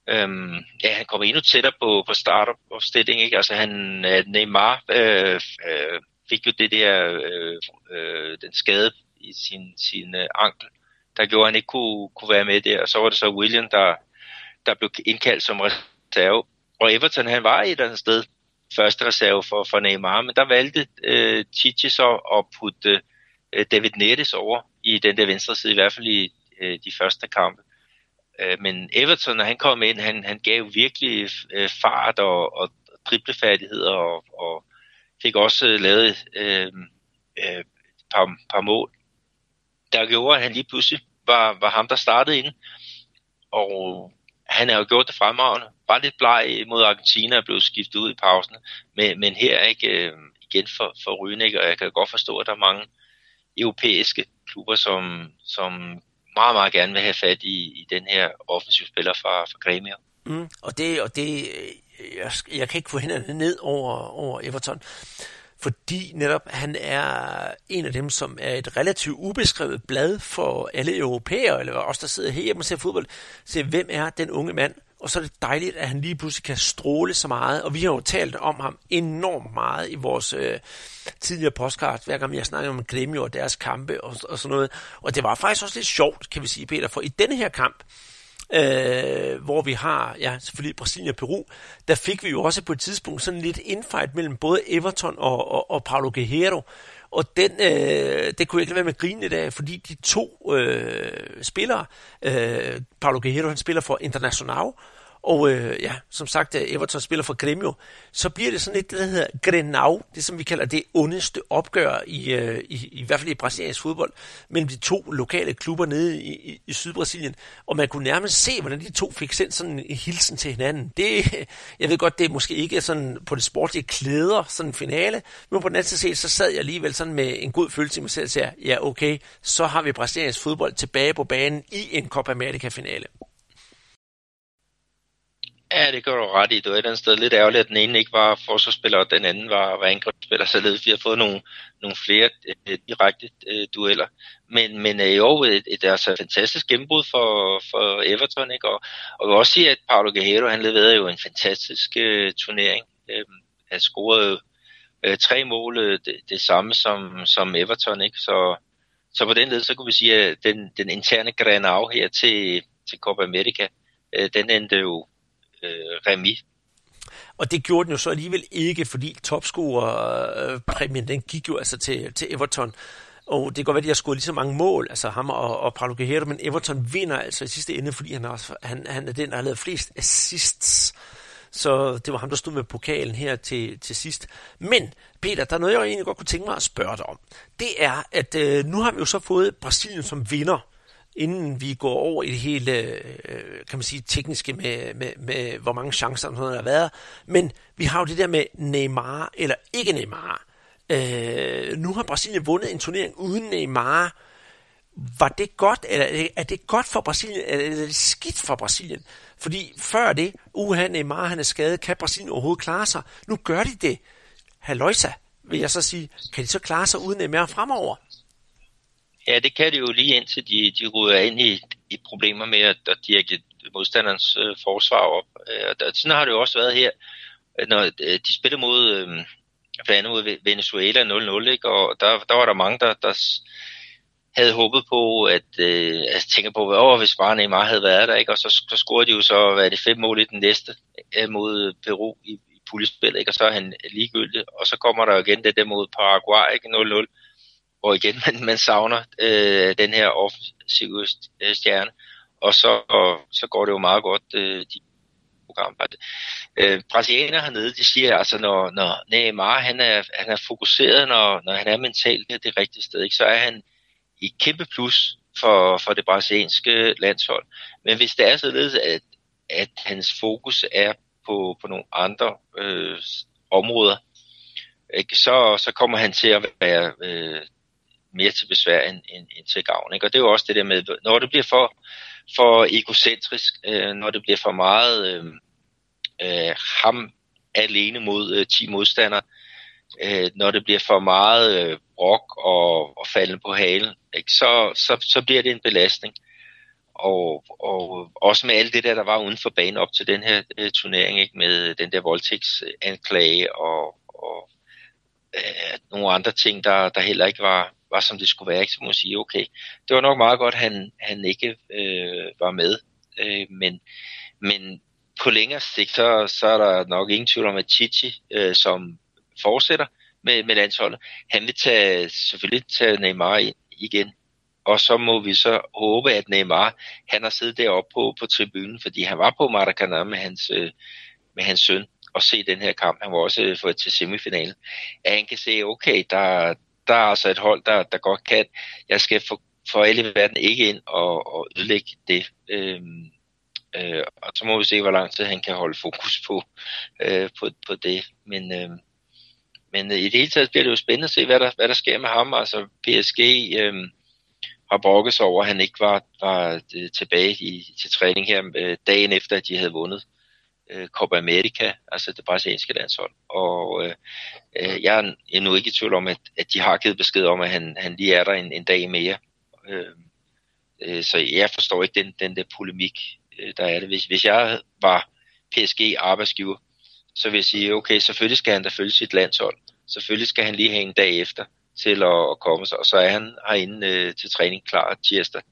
[SPEAKER 3] Øhm, ja, han kommer endnu tættere på, på startopstilling, ikke? Altså han, øh, Neymar øh, øh, fik jo det der, øh, øh, den skade i sin, sin øh, ankel, der gjorde, at han ikke kunne, kunne være med der. Og så var det så William, der, der blev indkaldt som reserve. Og Everton, han var et eller andet sted første reserve for, for Neymar, men der valgte øh, Chichi så at putte øh, David Neres over i den der venstre side, i hvert fald i øh, de første kampe. Øh, men Everton, når han kom ind, han, han gav virkelig øh, fart og, og driblefærdigheder og, og fik også øh, lavet øh, øh, et par, par mål, der gjorde, at han lige pludselig var, var ham, der startede ind. Og han har jo gjort det fremragende. Bare lidt bleg mod Argentina er blevet skiftet ud i pausen. Men, men her ikke øh, igen for, for Rynik, og jeg kan godt forstå, at der er mange europæiske klubber, som, som meget, meget gerne vil have fat i, i den her offensivspiller fra, fra Gremio.
[SPEAKER 2] Mm, og det, og det jeg, jeg kan ikke få hænderne ned over, over Everton, fordi netop han er en af dem, som er et relativt ubeskrevet blad for alle europæere, eller os, der sidder her og ser fodbold, se hvem er den unge mand, og så er det dejligt, at han lige pludselig kan stråle så meget, og vi har jo talt om ham enormt meget i vores øh, tidligere podcast, hver gang vi har snakket om Gremio og deres kampe og, og sådan noget, og det var faktisk også lidt sjovt, kan vi sige, Peter, for i denne her kamp, øh, hvor vi har, ja, selvfølgelig Brasilien og Peru, der fik vi jo også på et tidspunkt sådan lidt infight mellem både Everton og, og, og Paulo Guerrero, og den, øh, det kunne jeg ikke lade være med at grine lidt af, fordi de to øh, spillere, øh, Paulo Guerrero han spiller for Internacional, og øh, ja, som sagt, Everton spiller for Gremio, så bliver det sådan lidt, det der hedder Grenau, det som vi kalder det ondeste opgør i, øh, i, i hvert fald i brasiliansk fodbold, mellem de to lokale klubber nede i, i, i Sydbrasilien, og man kunne nærmest se, hvordan de to fik sendt sådan en hilsen til hinanden. Det, jeg ved godt, det er måske ikke sådan på det sportlige klæder, sådan en finale, men på den anden side, så sad jeg alligevel sådan med en god følelse i mig selv og sagde, ja okay, så har vi brasiliansk fodbold tilbage på banen i en Copa America finale.
[SPEAKER 3] Ja, det gør du ret i. Det var et eller andet sted lidt ærgerligt, at den ene ikke var forsvarsspiller, og den anden var, var angrebsspiller, således vi har fået nogle, nogle flere øh, direkte øh, dueller. Men, men øh, jo, et, et altså fantastisk gennembrud for, for Everton, ikke? Og, og jeg vil også sige, at Paulo Guerrero, han leverede jo en fantastisk øh, turnering. Øh, han scorede øh, tre mål, øh, det, det samme som, som Everton, ikke? Så, så på den led, så kunne vi sige, at den, den interne Granau her til, til Copa America, øh, den endte jo øh, remi.
[SPEAKER 2] Og det gjorde den jo så alligevel ikke, fordi topscorer-præmien, øh, den gik jo altså til, til Everton. Og det kan godt være, at de har scoret lige så mange mål, altså ham og, og Paolo Guerrero, men Everton vinder altså i sidste ende, fordi han, også, han, han er den, der har lavet flest assists. Så det var ham, der stod med pokalen her til, til sidst. Men, Peter, der er noget, jeg egentlig godt kunne tænke mig at spørge dig om. Det er, at øh, nu har vi jo så fået Brasilien som vinder inden vi går over i det hele, øh, kan man sige, tekniske med, med, med hvor mange chancer der har været. Men vi har jo det der med Neymar eller ikke Neymar. Øh, nu har Brasilien vundet en turnering uden Neymar. Var det godt, eller er det godt for Brasilien, eller er det skidt for Brasilien? Fordi før det, uha, Neymar han er skadet, kan Brasilien overhovedet klare sig? Nu gør de det. Halløjsa, vil jeg så sige. Kan de så klare sig uden Neymar fremover?
[SPEAKER 3] Ja, det kan de jo lige indtil de, de ryger ind i, i problemer med at, at dirke modstanderens øh, forsvar op. Øh, og sådan har det jo også været her, når øh, de spillede mod, øh, blandt andet mod Venezuela 0-0, ikke? og der, der var der mange, der, der havde håbet på, at øh, altså, tænke på, over hvis bare Neymar havde været der, ikke? og så, så scorede de jo så, hvad er det, fem mål i den næste øh, mod Peru i, i puljespil, ikke? og så er han ligegyldig, og så kommer der jo igen det der mod Paraguay, ikke? 0-0 hvor igen man, man savner øh, den her offensive øh, stjerne. Og så, og, så går det jo meget godt, øh, de program. Øh, brasilianer hernede, de siger altså, når, når Neymar han er, han er fokuseret, når, når han er mentalt det, det rigtige sted, ikke, så er han i kæmpe plus for, for det brasilianske landshold. Men hvis det er således, at, at hans fokus er på, på nogle andre øh, områder, ikke, så, så kommer han til at være øh, mere til besvær end, end, end til gavn. Ikke? Og det er jo også det der med, når det bliver for, for egocentrisk, øh, når det bliver for meget øh, øh, ham alene mod øh, 10 modstandere, øh, når det bliver for meget øh, brok og, og falden på halen, ikke? Så, så, så bliver det en belastning. Og, og også med alt det der, der var uden for banen op til den her øh, turnering, ikke? med den der voldtægtsanklage og, og øh, nogle andre ting, der, der heller ikke var, var som det skulle være, ikke? så må man sige, okay, det var nok meget godt, at han, han ikke øh, var med, øh, men, men på længere sigt, så, så er der nok ingen tvivl om, at Chichi, øh, som fortsætter med, med landsholdet, han vil tage, selvfølgelig tage Neymar ind igen, og så må vi så håbe, at Neymar, han har siddet deroppe på, på tribunen, fordi han var på Maracanã med hans, øh, med hans søn, og se den her kamp. Han var også øh, fået til semifinalen. At han kan se, okay, der, der er altså et hold, der, der godt kan. Jeg skal for, for alle i verden ikke ind og, og ødelægge det. Øhm, øh, og så må vi se, hvor lang tid han kan holde fokus på, øh, på, på det. Men, øh, men i det hele taget bliver det jo spændende at se, hvad der, hvad der sker med ham. Altså PSG øh, har brokket sig over, at han ikke var, var øh, tilbage i, til træning her øh, dagen efter, at de havde vundet øh, Copa America, altså det brasilianske landshold. Og øh, øh jeg er endnu ikke i tvivl om, at, at de har givet besked om, at han, han lige er der en, en dag mere. Øh, øh, så jeg forstår ikke den, den der polemik, øh, der er det. Hvis, hvis jeg var PSG-arbejdsgiver, så vil jeg sige, okay, selvfølgelig skal han da følge sit landshold. Selvfølgelig skal han lige have en dag efter til at, at komme sig, og så er han herinde øh, til træning klar tirsdag.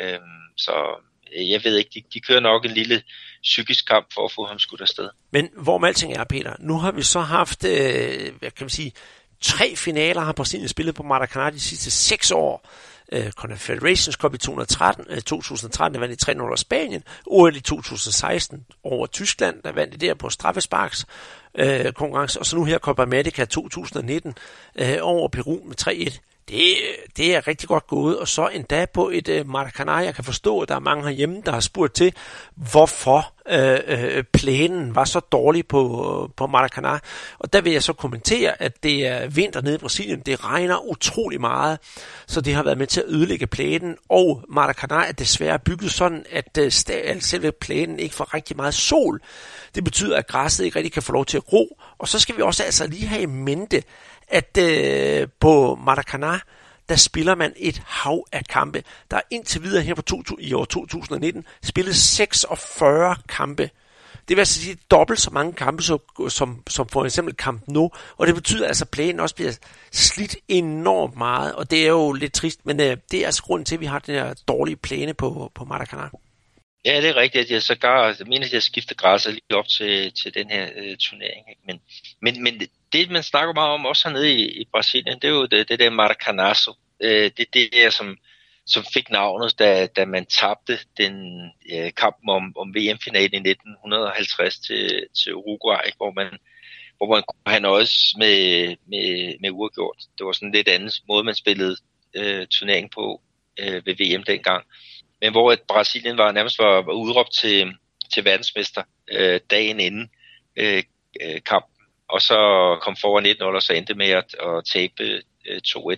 [SPEAKER 3] Øhm, øh, så jeg ved ikke, de, de kører nok en lille psykisk kamp for at få ham skudt afsted.
[SPEAKER 2] Men hvor med alting er, Peter, nu har vi så haft, øh, hvad kan man sige, tre finaler har Brasilien spillet på Maracanã de sidste seks år. Øh, Confederations Cup i 2013, øh, 2013 der vandt i 3-0 over Spanien, OL i 2016 over Tyskland, der vandt det der på straffesparks øh, konkurrence, og så nu her Copa America 2019 øh, over Peru med 3-1 det, det er rigtig godt gået, og så endda på et øh, Maracanã. Jeg kan forstå, at der er mange herhjemme, der har spurgt til, hvorfor øh, øh, plænen var så dårlig på, på Maracanã. Og der vil jeg så kommentere, at det er vinter nede i Brasilien. Det regner utrolig meget, så det har været med til at ødelægge plænen. Og Maracanã er desværre bygget sådan, at øh, selve plænen ikke får rigtig meget sol. Det betyder, at græsset ikke rigtig kan få lov til at ro, Og så skal vi også altså lige have i mente, at øh, på Maracanã, der spiller man et hav af kampe. Der er indtil videre her på to, i år 2019 spillet 46 kampe. Det vil altså sige dobbelt så mange kampe som, som, som for eksempel kamp nu, og det betyder altså, at planen også bliver slidt enormt meget, og det er jo lidt trist, men øh, det er altså grunden til, at vi har den her dårlige plane på, på Maracanã.
[SPEAKER 3] Ja, det er rigtigt, at jeg så gar, mener, at jeg skifter græsset lige op til, til den her øh, turnering. Ikke? Men, men, men det, man snakker meget om også hernede i, i Brasilien, det er jo det, det der Maracanazo. Øh, det er det der, som, som fik navnet, da, da man tabte den øh, kampen om, om VM-finalen i 1950 til, til Uruguay, ikke? hvor man hvor man kunne have nøjes med, med, med uafgjort. Det var sådan en lidt anden måde, man spillede øh, turnering på øh, ved VM dengang men hvor et Brasilien var nærmest var, var udråbt til, til verdensmester øh, dagen inden øh, øh kampen, og så kom foran 1-0, og så endte med at, at tabe øh, 2-1.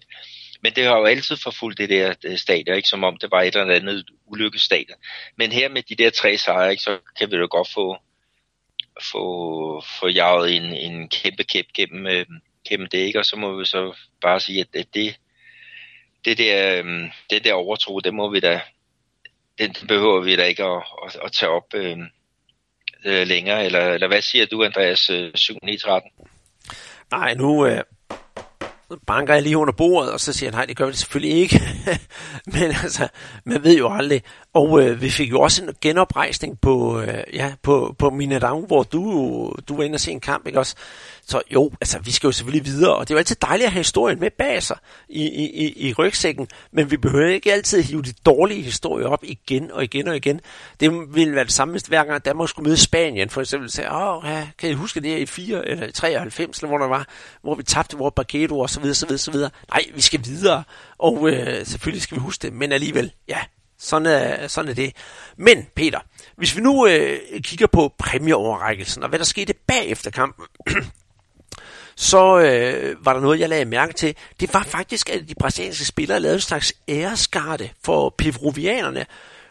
[SPEAKER 3] Men det har jo altid forfulgt det der øh, stadion, ikke som om det var et eller andet ulykkesstadion. Men her med de der tre sejre, ikke, så kan vi jo godt få, få, få jaget en, en kæmpe kæp gennem, øh, gennem det, ikke? og så må vi så bare sige, at det, det der, øh, det der overtro, det må vi da den behøver vi da ikke at, at, at tage op øhm, øh, længere. Eller, eller hvad siger du, Andreas, øh, 7-9-13?
[SPEAKER 2] Nej, nu øh, banker jeg lige under bordet, og så siger han, nej, det gør vi selvfølgelig ikke. Men altså, man ved jo aldrig. Og øh, vi fik jo også en genoprejsning på, øh, ja, på, på Minadang, hvor du, du var inde og se en kamp, ikke også? Så jo, altså vi skal jo selvfølgelig videre, og det er jo altid dejligt at have historien med bag sig i, i, i, rygsækken, men vi behøver ikke altid hive de dårlige historier op igen og igen og igen. Det ville være det samme, hvis hver gang Danmark skulle møde Spanien, for eksempel sagde, åh, ja, kan I huske det her i 4 eller 93, eller hvor der var, hvor vi tabte vores Bagueto og så videre, så videre, så videre. Nej, vi skal videre, og øh, selvfølgelig skal vi huske det, men alligevel, ja, sådan er, sådan er det. Men Peter, hvis vi nu øh, kigger på præmieoverrækkelsen, og hvad der skete bagefter kampen, så øh, var der noget, jeg lagde mærke til. Det var faktisk, at de brasilianske spillere lavede en slags æresgarde for peruvianerne,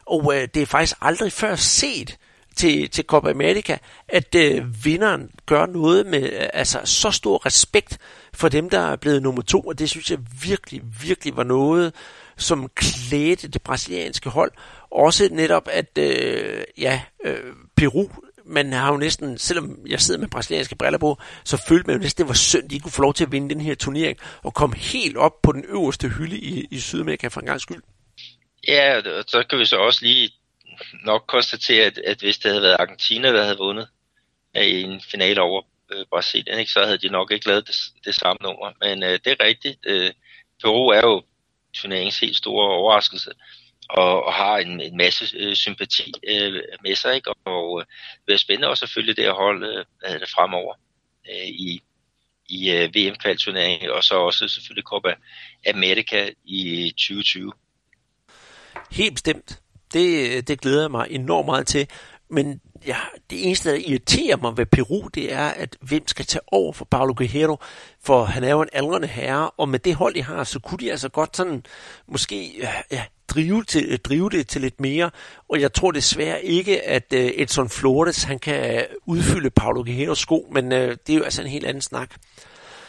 [SPEAKER 2] og øh, det er faktisk aldrig før set til, til Copa America, at øh, vinderen gør noget med øh, altså, så stor respekt for dem, der er blevet nummer to, og det synes jeg virkelig, virkelig var noget, som klædte det brasilianske hold. Også netop, at øh, ja, øh, Peru man har jo næsten, selvom jeg sidder med brasilianske briller på, så følte man jo næsten, det var synd, at de ikke kunne få lov til at vinde den her turnering, og komme helt op på den øverste hylde i, i Sydamerika for en gang skyld.
[SPEAKER 3] Ja, og så kan vi så også lige nok konstatere, at, at hvis det havde været Argentina, der havde vundet øh, i en finale over øh, Brasilien, ikke, så havde de nok ikke lavet det, det samme nummer. Men øh, det er rigtigt. Øh, Peru er jo turneringens helt store overraskelse og, og har en, en masse øh, sympati øh, med sig, ikke? og, og øh, det bliver spændende også selvfølgelig det at holde øh, det fremover øh, i, i øh, VM-kvalturneringen, og så også selvfølgelig Copa America i 2020.
[SPEAKER 2] Helt bestemt. Det, øh, det glæder jeg mig enormt meget til. Men ja, det eneste, der irriterer mig ved Peru, det er, at hvem skal tage over for Paulo Guerrero, for han er jo en aldrende herre, og med det hold, de har, så kunne de altså godt sådan, måske, ja, drive, til, drive det til lidt mere, og jeg tror desværre ikke, at uh, Edson Flores, han kan udfylde Paulo Guerreros sko, men uh, det er jo altså en helt anden snak.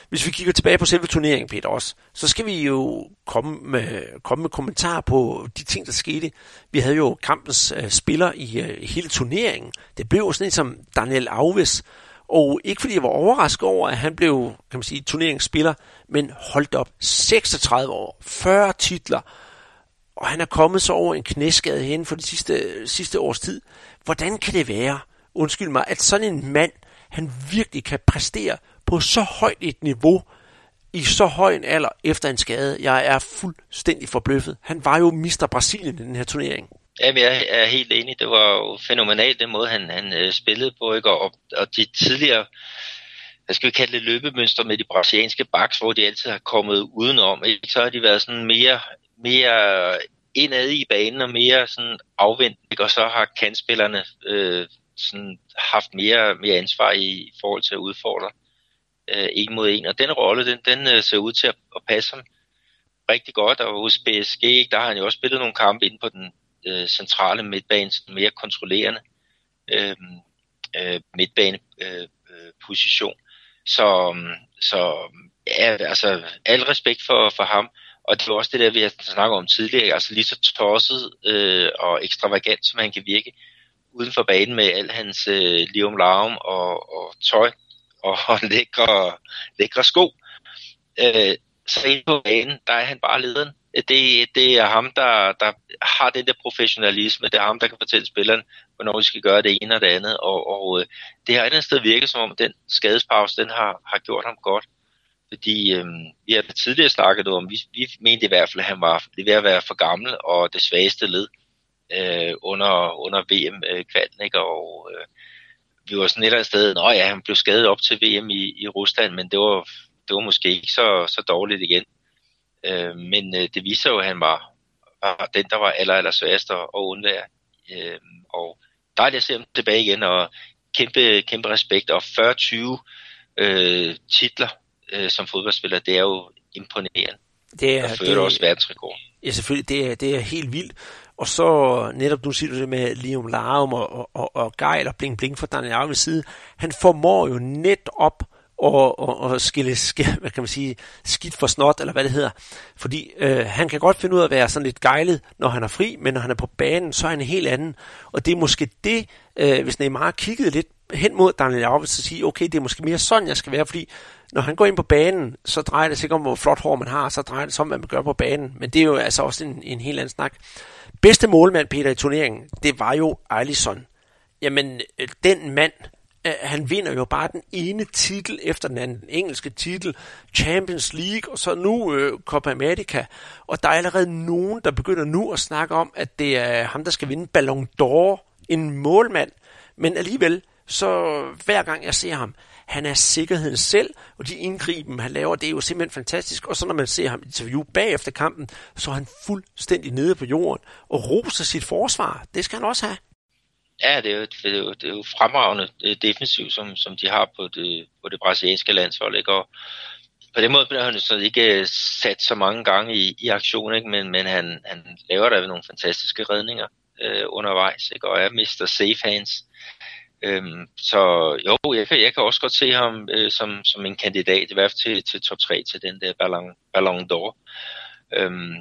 [SPEAKER 2] Hvis vi kigger tilbage på selve turneringen, Peter, også, så skal vi jo komme med, komme med kommentarer på de ting, der skete. Vi havde jo kampens øh, spiller i øh, hele turneringen. Det blev jo sådan en som Daniel Alves, og ikke fordi jeg var overrasket over, at han blev, kan man sige, turneringsspiller, men holdt op 36 år, 40 titler, og han er kommet så over en knæskade hen for de sidste, sidste års tid. Hvordan kan det være, undskyld mig, at sådan en mand, han virkelig kan præstere på så højt et niveau, i så høj en alder efter en skade. Jeg er fuldstændig forbløffet. Han var jo Mr. Brasilien i den her turnering.
[SPEAKER 3] Jamen, jeg er helt enig. Det var jo fænomenalt, den måde, han, han øh, spillede på. Ikke? Og, og de tidligere, hvad skal vi kalde det, løbemønster med de brasilianske baks, hvor de altid har kommet udenom. Ikke? Så har de været sådan mere mere indad i banen og mere sådan afvendt, og så har kandspillerne øh, sådan haft mere, mere ansvar i forhold til at udfordre øh, Øh, en mod en. Og den rolle, den, den øh, ser ud til at, at passe ham rigtig godt, og hos PSG, der har han jo også spillet nogle kampe inde på den øh, centrale midtbane, mere kontrollerende øh, øh, midtbaneposition. Øh, så, så ja, altså, al respekt for, for ham. Og det var også det der, vi har snakket om tidligere, altså lige så tosset øh, og ekstravagant, som han kan virke uden for banen med al hans øh, lium larm og, og tøj og, og lækre, lækre sko. Øh, så inde på banen, der er han bare lederen. Det, det er ham, der, der har den der professionalisme. Det er ham, der kan fortælle spilleren, hvornår de skal gøre det ene og det andet. Og, og øh, det har et eller andet sted virket som om, den skadespause, den har, har gjort ham godt. Fordi øh, vi har tidligere snakket om, vi, vi mente i hvert fald, at han var det ved at være for gammel og det svageste led øh, under, under VM-kvalden. Øh, ikke? Og øh, vi var sådan et eller andet sted, at ja, han blev skadet op til VM i, i Rusland, men det var, det var måske ikke så, så dårligt igen. Øh, men øh, det viser jo, at han var, var den, der var aller, aller sværest at, undvære. Øh, og dejligt at se ham tilbage igen, og kæmpe, kæmpe respekt, og 40-20 øh, titler øh, som fodboldspiller, det er jo imponerende. Det er, det er også verdensrekord.
[SPEAKER 2] Ja, selvfølgelig. Det er, det er helt vildt. Og så netop, nu siger du det med Liam Larum og, og, og, og Geil og Bling Bling fra Daniel Alves side. Han formår jo netop at, og, og, og skille, skille, hvad kan man sige, skidt for snot, eller hvad det hedder. Fordi øh, han kan godt finde ud af at være sådan lidt gejlet, når han er fri, men når han er på banen, så er han en helt anden. Og det er måske det, øh, hvis Neymar kiggede lidt hen mod Daniel Alves og sige, okay, det er måske mere sådan, jeg skal være, fordi når han går ind på banen, så drejer det sig ikke om, hvor flot hår man har, så drejer det sig om, hvad man gør på banen. Men det er jo altså også en, en helt anden snak. Bedste målmand, Peter, i turneringen, det var jo Ejlison. Jamen, øh, den mand, øh, han vinder jo bare den ene titel efter den anden. Den engelske titel, Champions League, og så nu øh, Copa America. Og der er allerede nogen, der begynder nu at snakke om, at det er ham, der skal vinde Ballon d'Or. En målmand. Men alligevel, så hver gang jeg ser ham, han er sikkerheden selv, og de indgriben, han laver, det er jo simpelthen fantastisk. Og så når man ser ham interview bagefter kampen, så er han fuldstændig nede på jorden og roser sit forsvar. Det skal han også have.
[SPEAKER 3] Ja, det er jo, det er jo, det er jo fremragende øh, defensiv, som, som de har på det, på det brasilianske landshold. Ikke? Og på den måde bliver han så ikke øh, sat så mange gange i, i aktion, ikke? Men, men han, han laver da nogle fantastiske redninger øh, undervejs, ikke? og er Mr. Safe Hands. Øhm, så jo, jeg kan, jeg kan også godt se ham øh, som, som en kandidat, i hvert fald til, til top 3 til den der Ballon, Ballon d'Or. Øhm,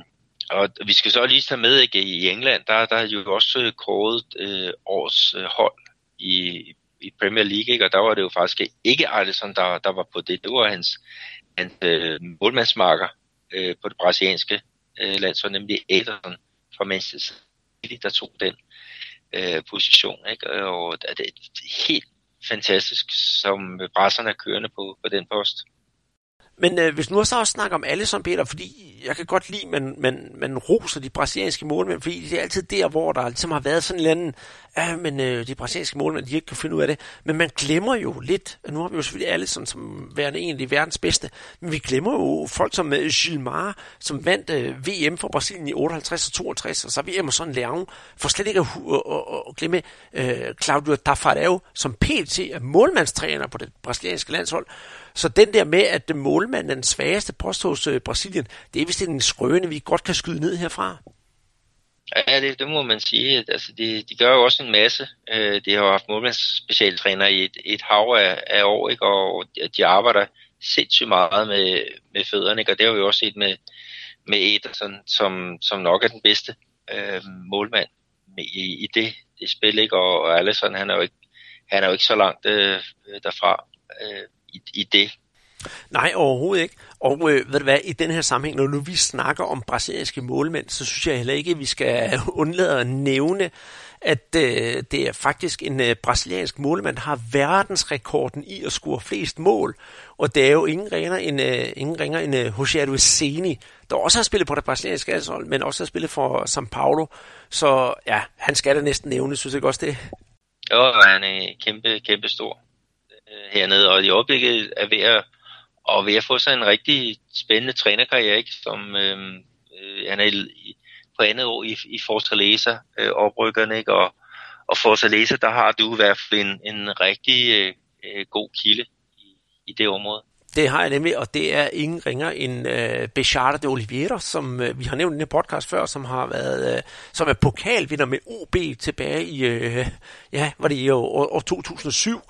[SPEAKER 3] og vi skal så lige tage med, ikke, i England, der, der er jo også øh, kåret øh, års øh, hold i, i Premier League, ikke? og der var det jo faktisk ikke Alisson, der, der var på det. Det var hans, hans øh, målmandsmarker øh, på det brasilianske øh, landshold, nemlig Ederson fra Manchester City, der tog den øh, position. Ikke? Og det er helt fantastisk, som brasserne er kørende på, på den post.
[SPEAKER 2] Men øh, hvis nu så også snakker om Alisson, Peter, fordi jeg kan godt lide, at man, man, man roser de brasilianske målmænd, fordi det er altid der, hvor der ligesom har været sådan en eller anden, ja, men øh, de brasilianske målmænd, de ikke kan finde ud af det. Men man glemmer jo lidt, og nu har vi jo selvfølgelig Alisson som værende egentlig verdens bedste, men vi glemmer jo folk som øh, Gilmar, som vandt øh, VM for Brasilien i 58 og 62, og så har vi Emerson Leão, for slet ikke at, at, at, at glemme øh, Claudio Tafarel, som pt. er målmandstræner på det brasilianske landshold, så den der med, at målmanden er den svageste post hos øh, Brasilien, det er vist en skrøne, vi godt kan skyde ned herfra.
[SPEAKER 3] Ja, det, det må man sige. Altså, de, de gør jo også en masse. Øh, de har jo haft målmandsspecialtræner i et, et hav af, af år, ikke? og de arbejder sindssygt meget med, med fødderne, ikke? og det har vi jo også set med, med Ederson, som, som nok er den bedste øh, målmand i, i det, det spil, ikke? og, og Alisson, han er jo ikke, han er jo ikke så langt øh, derfra. Øh, i, i det.
[SPEAKER 2] Nej, overhovedet ikke. Og øh, ved du hvad, i den her sammenhæng, når nu vi snakker om brasilianske målmænd, så synes jeg heller ikke, at vi skal undlade at nævne, at øh, det er faktisk en øh, brasiliansk målmand, der har verdensrekorden i at score flest mål. Og det er jo ingen ringer end, øh, ingen ringer end øh, Rogério Ceni, der også har spillet på det brasilianske landshold, men også har spillet for São Paulo. Så ja, han skal da næsten nævne, synes jeg også det.
[SPEAKER 3] Jo, han er kæmpe, kæmpe stor Øh, hernede, og i øjeblikket er ved at, og ved at få sig en rigtig spændende trænerkarriere, ikke? som øh, øh han er i, på andet år i, i Fortaleza øh, oprykkerne, ikke? og, og Fortaleza, der har du i hvert fald en, en rigtig øh, øh, god kilde i, i det område.
[SPEAKER 2] Det har jeg nemlig, og det er ingen ringer end øh, Bechata de Oliveira, som øh, vi har nævnt i den podcast før, som har været, øh, som er pokalvinder med OB tilbage i, øh, ja, var det i år, år 2007,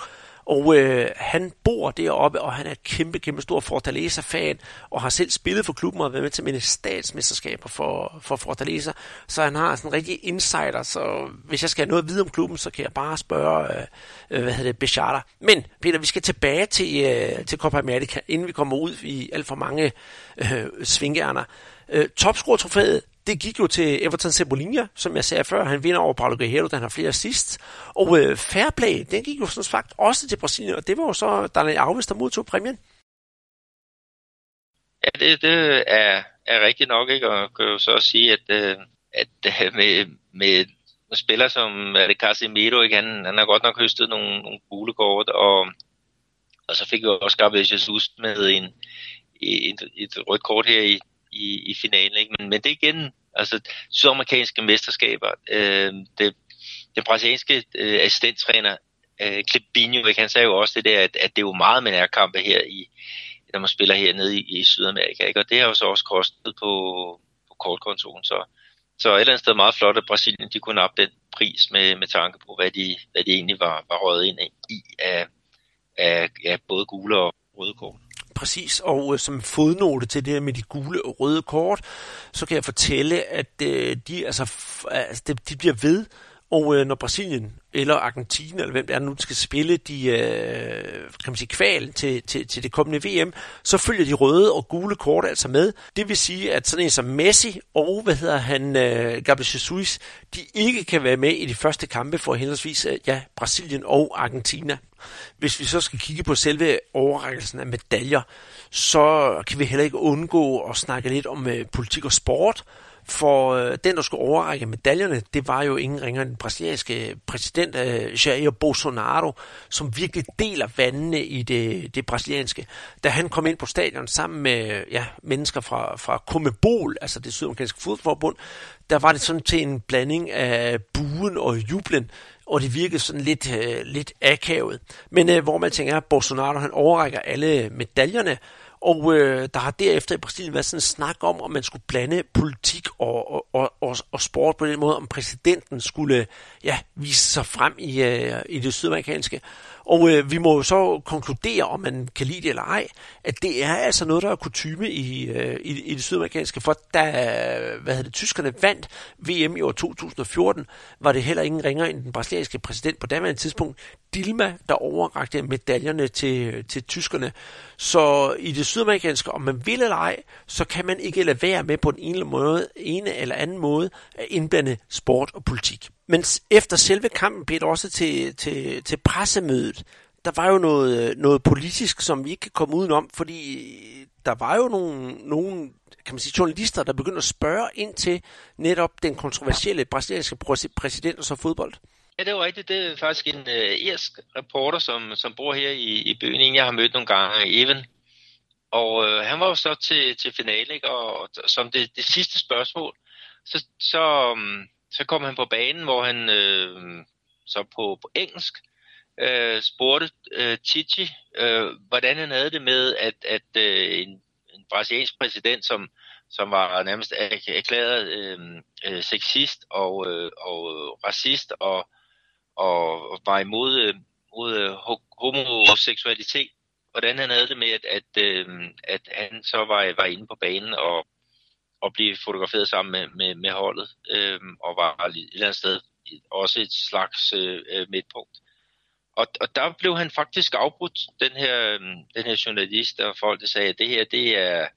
[SPEAKER 2] og øh, han bor deroppe, og han er kæmpe, kæmpe stor Fortaleza-fan, og har selv spillet for klubben og været med til mine statsmesterskaber for, for Fortaleza. Så han har sådan en rigtig insider, så hvis jeg skal have noget at vide om klubben, så kan jeg bare spørge, øh, øh hvad hedder det, Bechata. Men Peter, vi skal tilbage til, øh, til Copa America, inden vi kommer ud i alt for mange øh, svingærner. Øh, Topscore-trofæet, det gik jo til Everton Cebolinha, som jeg sagde før. Han vinder over Paulo Guerrero, den har flere sidst. Og øh, Fairplay, den gik jo sådan sagt også til Brasilien, og det var jo så Daniel Alves, der modtog præmien.
[SPEAKER 3] Ja, det, det er, er rigtigt nok, ikke? Og kan jo så også sige, at, øh, at øh, med, med, med spiller som er det Casemiro, ikke? Han, han har godt nok høstet nogle, nogle gule kort, og, og så fik vi også Gabriel Jesus med en, et, et rødt kort her i, i, i finalen. Ikke? Men, men det er igen, altså sydamerikanske mesterskaber, øh, det, den brasilianske øh, assistenttræner, øh, Clipinho, ikke? han sagde jo også det der, at, at det er jo meget med nærkampe her i, når man spiller hernede i, i Sydamerika, ikke? og det har jo så også kostet på, på kortkontoen, så, så et eller andet sted meget flot, at Brasilien de kunne op den pris med, med tanke på, hvad de, hvad de egentlig var, var røget ind i af, af ja, både gule og røde kort.
[SPEAKER 2] Præcis, og øh, som fodnote til det her med de gule og røde kort, så kan jeg fortælle, at øh, de, altså, altså, de, de bliver ved og øh, når Brasilien eller Argentina, eller hvem det er, nu skal spille de, øh, kan man sige, kvalen til, til, til det kommende VM, så følger de røde og gule kort altså med. Det vil sige, at sådan en som Messi og, hvad hedder han, øh, Gabriel Jesus, de ikke kan være med i de første kampe for henholdsvis øh, ja, Brasilien og Argentina. Hvis vi så skal kigge på selve overrækkelsen af medaljer, så kan vi heller ikke undgå at snakke lidt om øh, politik og sport, for øh, den, der skulle overrække medaljerne, det var jo ingen ringer end den brasilianske præsident øh, Jair Bolsonaro, som virkelig deler vandene i det, det brasilianske. Da han kom ind på stadion sammen med ja, mennesker fra, fra Comebol, altså det sydamerikanske fodboldforbund, der var det sådan til en blanding af buen og jublen, og det virkede sådan lidt, øh, lidt akavet. Men øh, hvor man tænker, at Bolsonaro han overrækker alle medaljerne, og øh, der har derefter i Brasilien været sådan en snak om, om man skulle blande politik og, og, og, og, og sport på den måde, om præsidenten skulle ja, vise sig frem i, øh, i det sydamerikanske. Og øh, vi må jo så konkludere, om man kan lide det eller ej, at det er altså noget, der er kutume i, øh, i, i det sydamerikanske. For da hvad hedder det, tyskerne vandt VM i år 2014, var det heller ingen ringer end den brasilianske præsident på daværende tidspunkt, Dilma, der overrakte medaljerne til, til tyskerne. Så i det sydamerikanske, om man vil eller ej, så kan man ikke lade være med på den ene, måde, ene eller anden måde at indblande sport og politik. Men efter selve kampen blev det også til, til, til pressemødet. Der var jo noget, noget politisk, som vi ikke kan komme udenom, fordi der var jo nogle, nogle kan man sige, journalister, der begyndte at spørge ind til netop den kontroversielle brasilianske præsident og så fodbold.
[SPEAKER 3] Ja, det var rigtigt. Det er faktisk en øh, irsk reporter, som, som bor her i, i byen. En, jeg har mødt nogle gange, Evan. Og øh, han var jo så til, til finale, ikke? Og, og som det, det sidste spørgsmål, så, så, um, så kom han på banen, hvor han øh, så på, på engelsk øh, spurgte øh, Titi, øh, hvordan han havde det med, at, at øh, en, en brasiliansk præsident, som, som var nærmest erklæret øh, øh, sexist og, øh, og racist og og var imod øh, mod øh, homoseksualitet. Hvordan han havde det med, at, at, øh, at han så var, var inde på banen og, og blev fotograferet sammen med, med, med holdet, øh, og var et eller andet sted også et slags øh, øh, midtpunkt. Og, og der blev han faktisk afbrudt, den her, øhm, den her journalist, og folk der sagde, at det her, det er,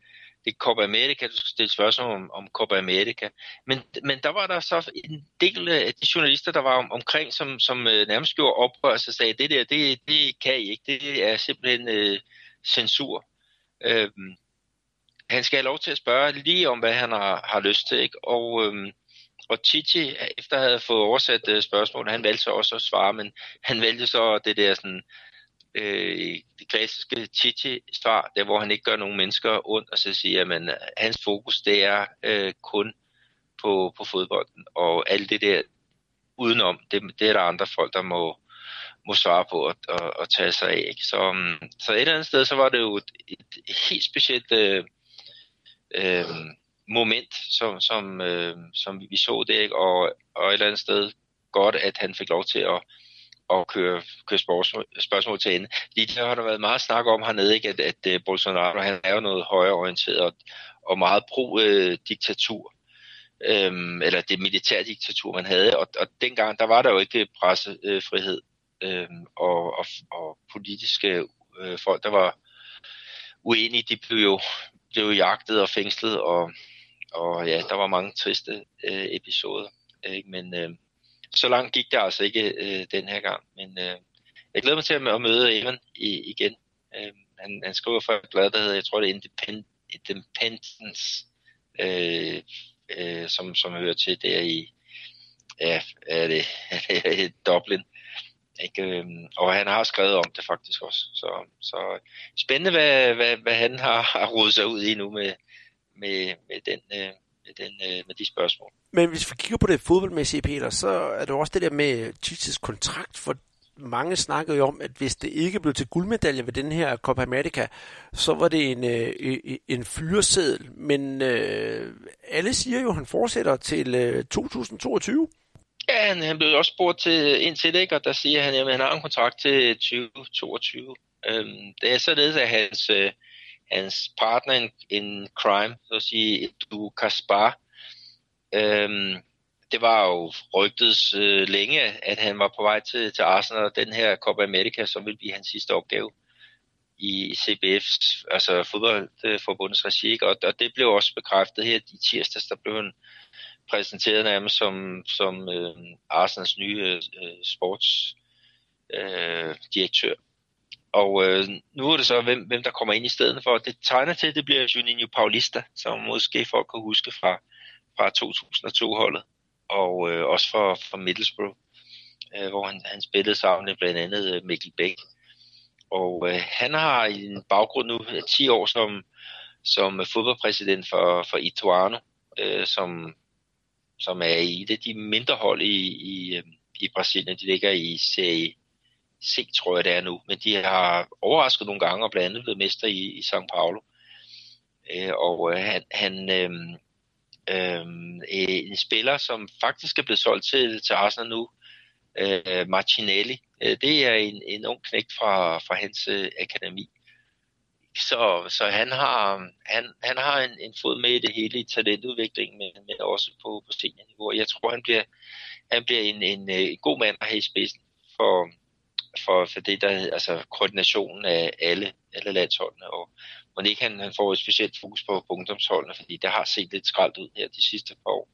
[SPEAKER 3] det er Copa America, du skal stille spørgsmål om, om Copa America. Men, men der var der så en del af de journalister, der var om, omkring, som, som øh, nærmest gjorde oprør og sagde, det der, det, det kan I ikke, det er simpelthen øh, censur. Øh, han skal have lov til at spørge lige om, hvad han har, har lyst til. Ikke? Og, øhm, og Chichi, efter at have fået oversat øh, spørgsmålet, han valgte så også at svare, men han valgte så det der sådan, øh, det klassiske Chichi-svar, der hvor han ikke gør nogen mennesker ondt, og så siger, at øh, hans fokus det er øh, kun på, på fodbolden, og alt det der udenom, det, det er der andre folk, der må, må svare på og, og, og tage sig af. Ikke? Så, øhm, så et eller andet sted, så var det jo et, et helt specielt øh, øh, moment, som, som, øh, som vi så det, ikke? Og, og et eller andet sted godt, at han fik lov til at at køre, køre spørgsmål, spørgsmål til ende. Lige der har der været meget snak om hernede, ikke? at, at øh, Bolsonaro han er jo noget højreorienteret og, og meget pro-diktatur. Øh, øhm, eller det militærdiktatur, man havde. Og, og dengang, der var der jo ikke pressefrihed øh, og, og, og politiske øh, folk, der var uenige, de blev jo, blev jagtet og fængslet, og, og ja, der var mange triste øh, episoder. Ikke? Men, øh, så langt gik det altså ikke øh, den her gang. Men øh, jeg glæder mig til at møde Evan i, igen. Øh, han, han skriver for et blad, der hedder, jeg tror det er Independ Independence, øh, øh, som, som hører til der i, ja, er det, er det Dublin. Ikke? Øhm, og han har skrevet om det faktisk også. Så, så spændende, hvad, hvad, hvad han har, har rodet sig ud i nu med, med, med den, øh, med, den, øh, med de spørgsmål.
[SPEAKER 2] Men hvis vi kigger på det fodboldmæssige, Peter, så er det også det der med Chichis kontrakt, for mange snakkede jo om, at hvis det ikke blev til guldmedalje ved den her Copa America, så var det en, øh, en fyreseddel. Men øh, alle siger jo, at han fortsætter til øh, 2022.
[SPEAKER 3] Ja, han, han blev også spurgt til, ind til det, ikke? og der siger han, at han har en kontrakt til 2022. Øhm, det er således, at hans, øh, hans partner in, in crime, så at sige, du Kaspar, øhm, det var jo rygtet øh, længe, at han var på vej til, til Arsenal, og den her Copa America, som ville blive hans sidste opgave i CBF's, altså fodboldforbundets regi, og, og det blev også bekræftet her i tirsdags, der blev han præsenteret nærmest som, som øh, Arsenals nye øh, sportsdirektør. Øh, øh og øh, nu er det så, hvem, hvem der kommer ind i stedet for. Det tegner til, det bliver Juninho Paulista, som måske folk kan huske fra, fra 2002-holdet, og øh, også fra, fra Middlesbrough, øh, hvor han, han spillede sammen med blandt andet øh, Mikkel Bæk. Og øh, han har en baggrund nu øh, 10 år som, som fodboldpræsident for, for Ituano, øh, som, som er i det de mindre hold i, i, øh, i Brasilien. De ligger i Serie C, tror jeg det er nu. Men de har overrasket nogle gange og blandt andet blevet mester i, i São Paulo. Øh, og øh, han, han øh, øh, en spiller, som faktisk er blevet solgt til, til Arsenal nu, øh, Martinelli. Øh, det er en, en ung knægt fra, fra hans øh, akademi. Så, så han har, han, han har en, en fod med i det hele i talentudviklingen, men, men også på, på seniorniveau. Jeg tror, han bliver, han bliver en, en, en god mand at have i spidsen for, for, for det der altså koordinationen af alle, alle landsholdene, og må ikke han, han får et specielt fokus på, på ungdomsholdene, fordi det har set lidt skraldt ud her de sidste par år.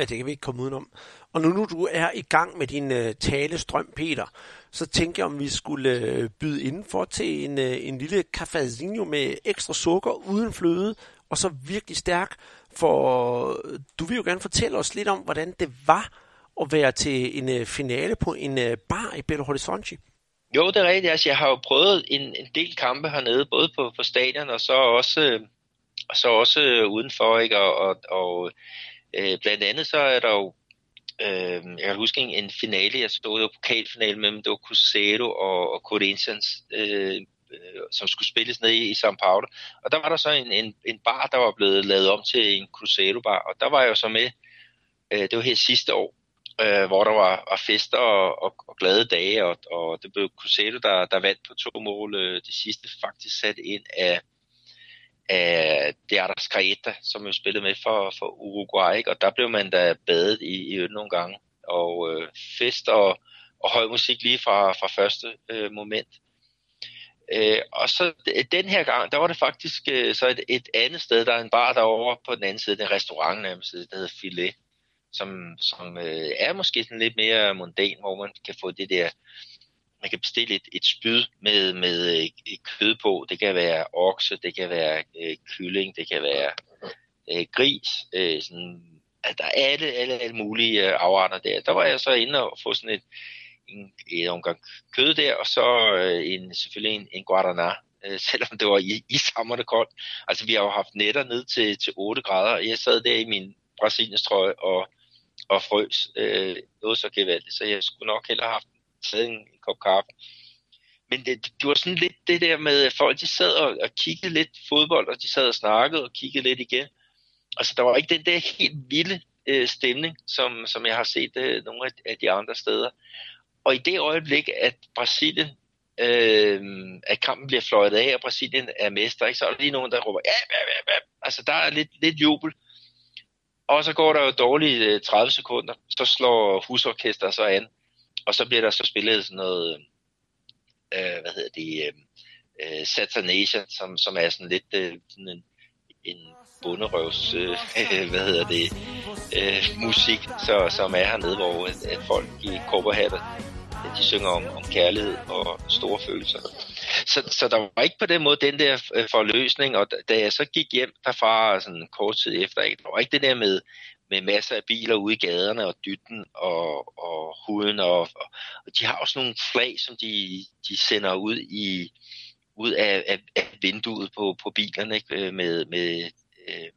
[SPEAKER 2] Ja, det kan vi ikke komme udenom. Og nu, nu du er i gang med din øh, talestrøm, Peter, så tænker jeg, om vi skulle øh, byde indenfor til en, øh, en lille cafezinho med ekstra sukker uden fløde, og så virkelig stærk, for øh, du vil jo gerne fortælle os lidt om, hvordan det var at være til en øh, finale på en øh, bar i Belo Horizonte.
[SPEAKER 3] Jo, det er rigtigt. Altså, jeg har jo prøvet en, en del kampe hernede, både på, på stadion og så også, øh, og så også øh, udenfor. Ikke? Og, og, og øh, blandt andet så er der jo, øh, jeg kan huske en, en finale, jeg stod jo pokalfinale mellem, det var Cruzeiro og, og Corinthians, øh, øh, som skulle spilles ned i, i São Paulo. Og der var der så en, en, en bar, der var blevet lavet om til en Cruzeiro-bar, og der var jeg jo så med, øh, det var her sidste år, øh, hvor der var, var fester og, og, og glade dage, og, og det blev Cruzeiro, der, der vandt på to mål. Øh, det sidste faktisk sat ind af, af Deardas Caeta, som jo spillede med for, for Uruguay, ikke? og der blev man da badet i, i øl nogle gange. Og øh, fest og, og høj musik lige fra, fra første øh, moment. Øh, og så øh, den her gang, der var det faktisk øh, så et, et andet sted, der er en bar derovre på den anden side, den restaurant nærmest, der hedder Filet som, som øh, er måske sådan lidt mere mundan, hvor man kan få det der, man kan bestille et, et spyd med, med øh, et kød på. Det kan være okse, det kan være øh, kylling, det kan være øh, gris. Øh, sådan, at der er alle, alle, alle mulige øh, afarter der. Der var jeg så inde og få sådan et, en, en omgang kød der, og så øh, en, selvfølgelig en, en guaraná, øh, selvom det var i, i sommerne koldt. Altså vi har jo haft netter ned til, til 8 grader, jeg sad der i min Brasiliens trøje og og frøs øh, noget så gevaldigt, så jeg skulle nok hellere have haft taget en, en kop kaffe. Men det, det var sådan lidt det der med, at folk de sad og, og kiggede lidt fodbold, og de sad og snakkede og kiggede lidt igen. Altså der var ikke den der helt vilde øh, stemning, som, som jeg har set øh, nogle af, af de andre steder. Og i det øjeblik, at Brasilien øh, at kampen bliver fløjet af, og Brasilien er mester, ikke? så er der lige nogen, der råber, ja, ja, ja, ja. altså der er lidt, lidt jubel. Og så går der jo dårlige øh, 30 sekunder, så slår husorkester så an, og så bliver der så spillet sådan noget, øh, hvad hedder det, øh, øh Saturnation, som, som er sådan lidt øh, sådan en, en bunderøvs, øh, hvad hedder det, øh, musik, så, som er hernede, hvor øh, at, folk i korperhatter, de synger om, om kærlighed og store følelser. Så, så der var ikke på den måde den der øh, forløsning, og da jeg så gik hjem derfra sådan kort tid efter, ikke, der var ikke det der med, med masser af biler ude i gaderne og dytten og, og huden, og, og, og de har også nogle flag, som de, de sender ud i ud af, af, af vinduet på, på bilerne ikke, øh, med, med øh,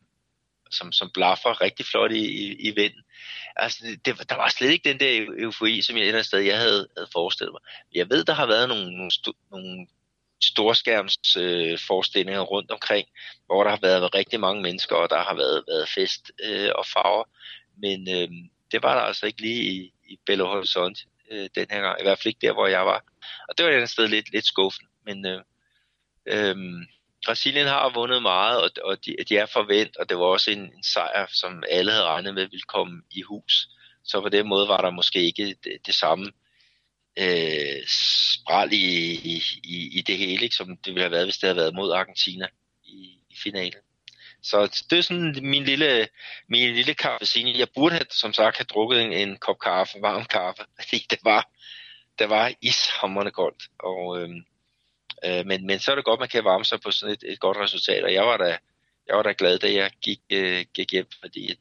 [SPEAKER 3] som, som blaffer rigtig flot i, i, i vinden. Altså, det, der var slet ikke den der eufori, som jeg ender sted, jeg havde, havde forestillet mig. Jeg ved, der har været nogle, nogle, nogle storskærms øh, forestillinger rundt omkring, hvor der har været rigtig mange mennesker, og der har været, været fest øh, og farver. Men øh, det var der altså ikke lige i, i Belo Horizonte øh, den her gang. I hvert fald ikke der, hvor jeg var. Og det var et sted lidt, lidt skuffende. Men øh, øh, Brasilien har vundet meget, og, og de, de er forvent, og det var også en, en sejr, som alle havde regnet med ville komme i hus Så på den måde var der måske ikke det, det samme øh, spral i, i, i det hele, ikke, som det ville have været, hvis det havde været mod Argentina i, i finalen. Så det er sådan min lille, min lille kaffesine. Jeg burde have, som sagt have drukket en, en kop kaffe, varm kaffe, fordi det var, det var ishammerende koldt. Og, øh, øh, men, men så er det godt, man kan varme sig på sådan et, et godt resultat, og jeg var da, jeg var da glad, da jeg gik, øh, gik hjem, fordi at,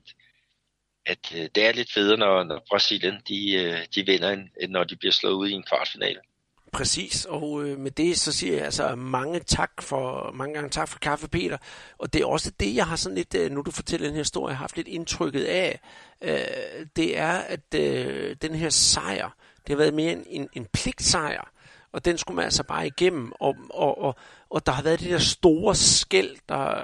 [SPEAKER 3] at øh, det er lidt federe, når, når Brasilien de, øh, de vinder, end når de bliver slået ud i en kvartfinale.
[SPEAKER 2] Præcis, og øh, med det så siger jeg altså mange tak for, mange gange tak for kaffe, Peter. Og det er også det, jeg har sådan lidt, øh, nu du fortæller den her historie, haft lidt indtrykket af. Øh, det er, at øh, den her sejr, det har været mere en, en, en pligtsejr og den skulle man altså bare igennem, og, og, og, og der har været det der store skæld, der,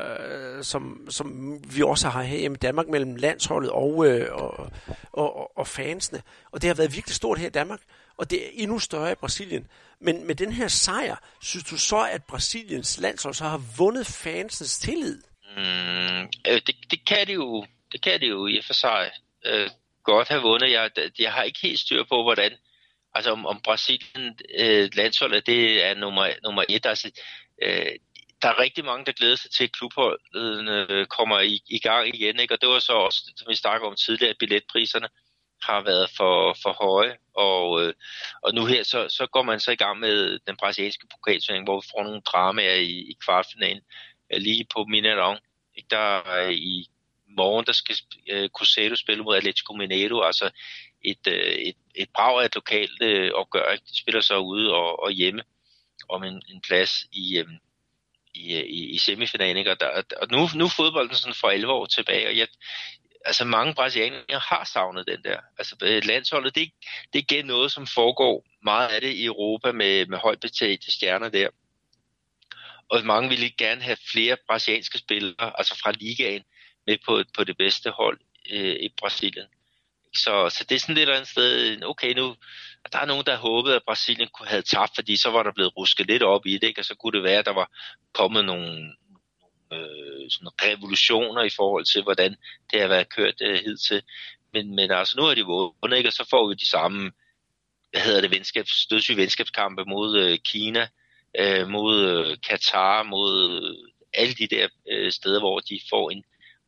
[SPEAKER 2] øh, som, som vi også har her i Danmark mellem landsholdet og, øh, og, og, og fansene, og det har været virkelig stort her i Danmark, og det er endnu større i Brasilien. Men med den her sejr, synes du så, at Brasiliens landshold så har vundet fansens tillid?
[SPEAKER 3] Mm, øh, det, det kan det jo, det kan det jo i og for sig øh, godt have vundet. Jeg, jeg har ikke helt styr på, hvordan altså om, om Brasilien øh, landsholdet, det er nummer, nummer et. Altså, øh, der er rigtig mange, der glæder sig til, at klubholdene øh, kommer i, i gang igen. Ikke? Og det var så også, som vi snakkede om tidligere, at billetpriserne har været for, for høje. Og, øh, og nu her, så, så går man så i gang med den brasilianske pokalturnering, hvor vi får nogle dramaer i, i kvartfinalen. Øh, lige på Mineirão. Ikke? Der er i morgen, der skal øh, Cruzeiro spille mod Atletico Mineiro, altså et, øh, et, et brag af et lokalt øh, opgør. Ikke? De spiller så ude og, og hjemme om en, en plads i, øhm, øh, i, i, i semifinalen. Ikke? Og, der, og nu, nu er fodbolden sådan for 11 år tilbage, og jeg, altså mange brasilianere har savnet den der. Altså landsholdet, det, det er igen noget, som foregår meget af det i Europa med, med højt betalte stjerner der. Og mange ville gerne have flere brasilianske spillere, altså fra ligaen, med på, på det bedste hold øh, i Brasilien. Så, så det er sådan lidt andet sted, okay nu, der er nogen, der håbede, at Brasilien kunne have tabt, fordi så var der blevet rusket lidt op i det, ikke? og så kunne det være, at der var kommet nogle, øh, sådan revolutioner i forhold til, hvordan det har været kørt øh, hidtil. Men, men altså, nu er de vundet, ikke? og så får vi de samme, hvad hedder det, venskabs, stødsige venskabskampe mod øh, Kina, øh, mod øh, Katar, mod øh, alle de der øh, steder, hvor de får en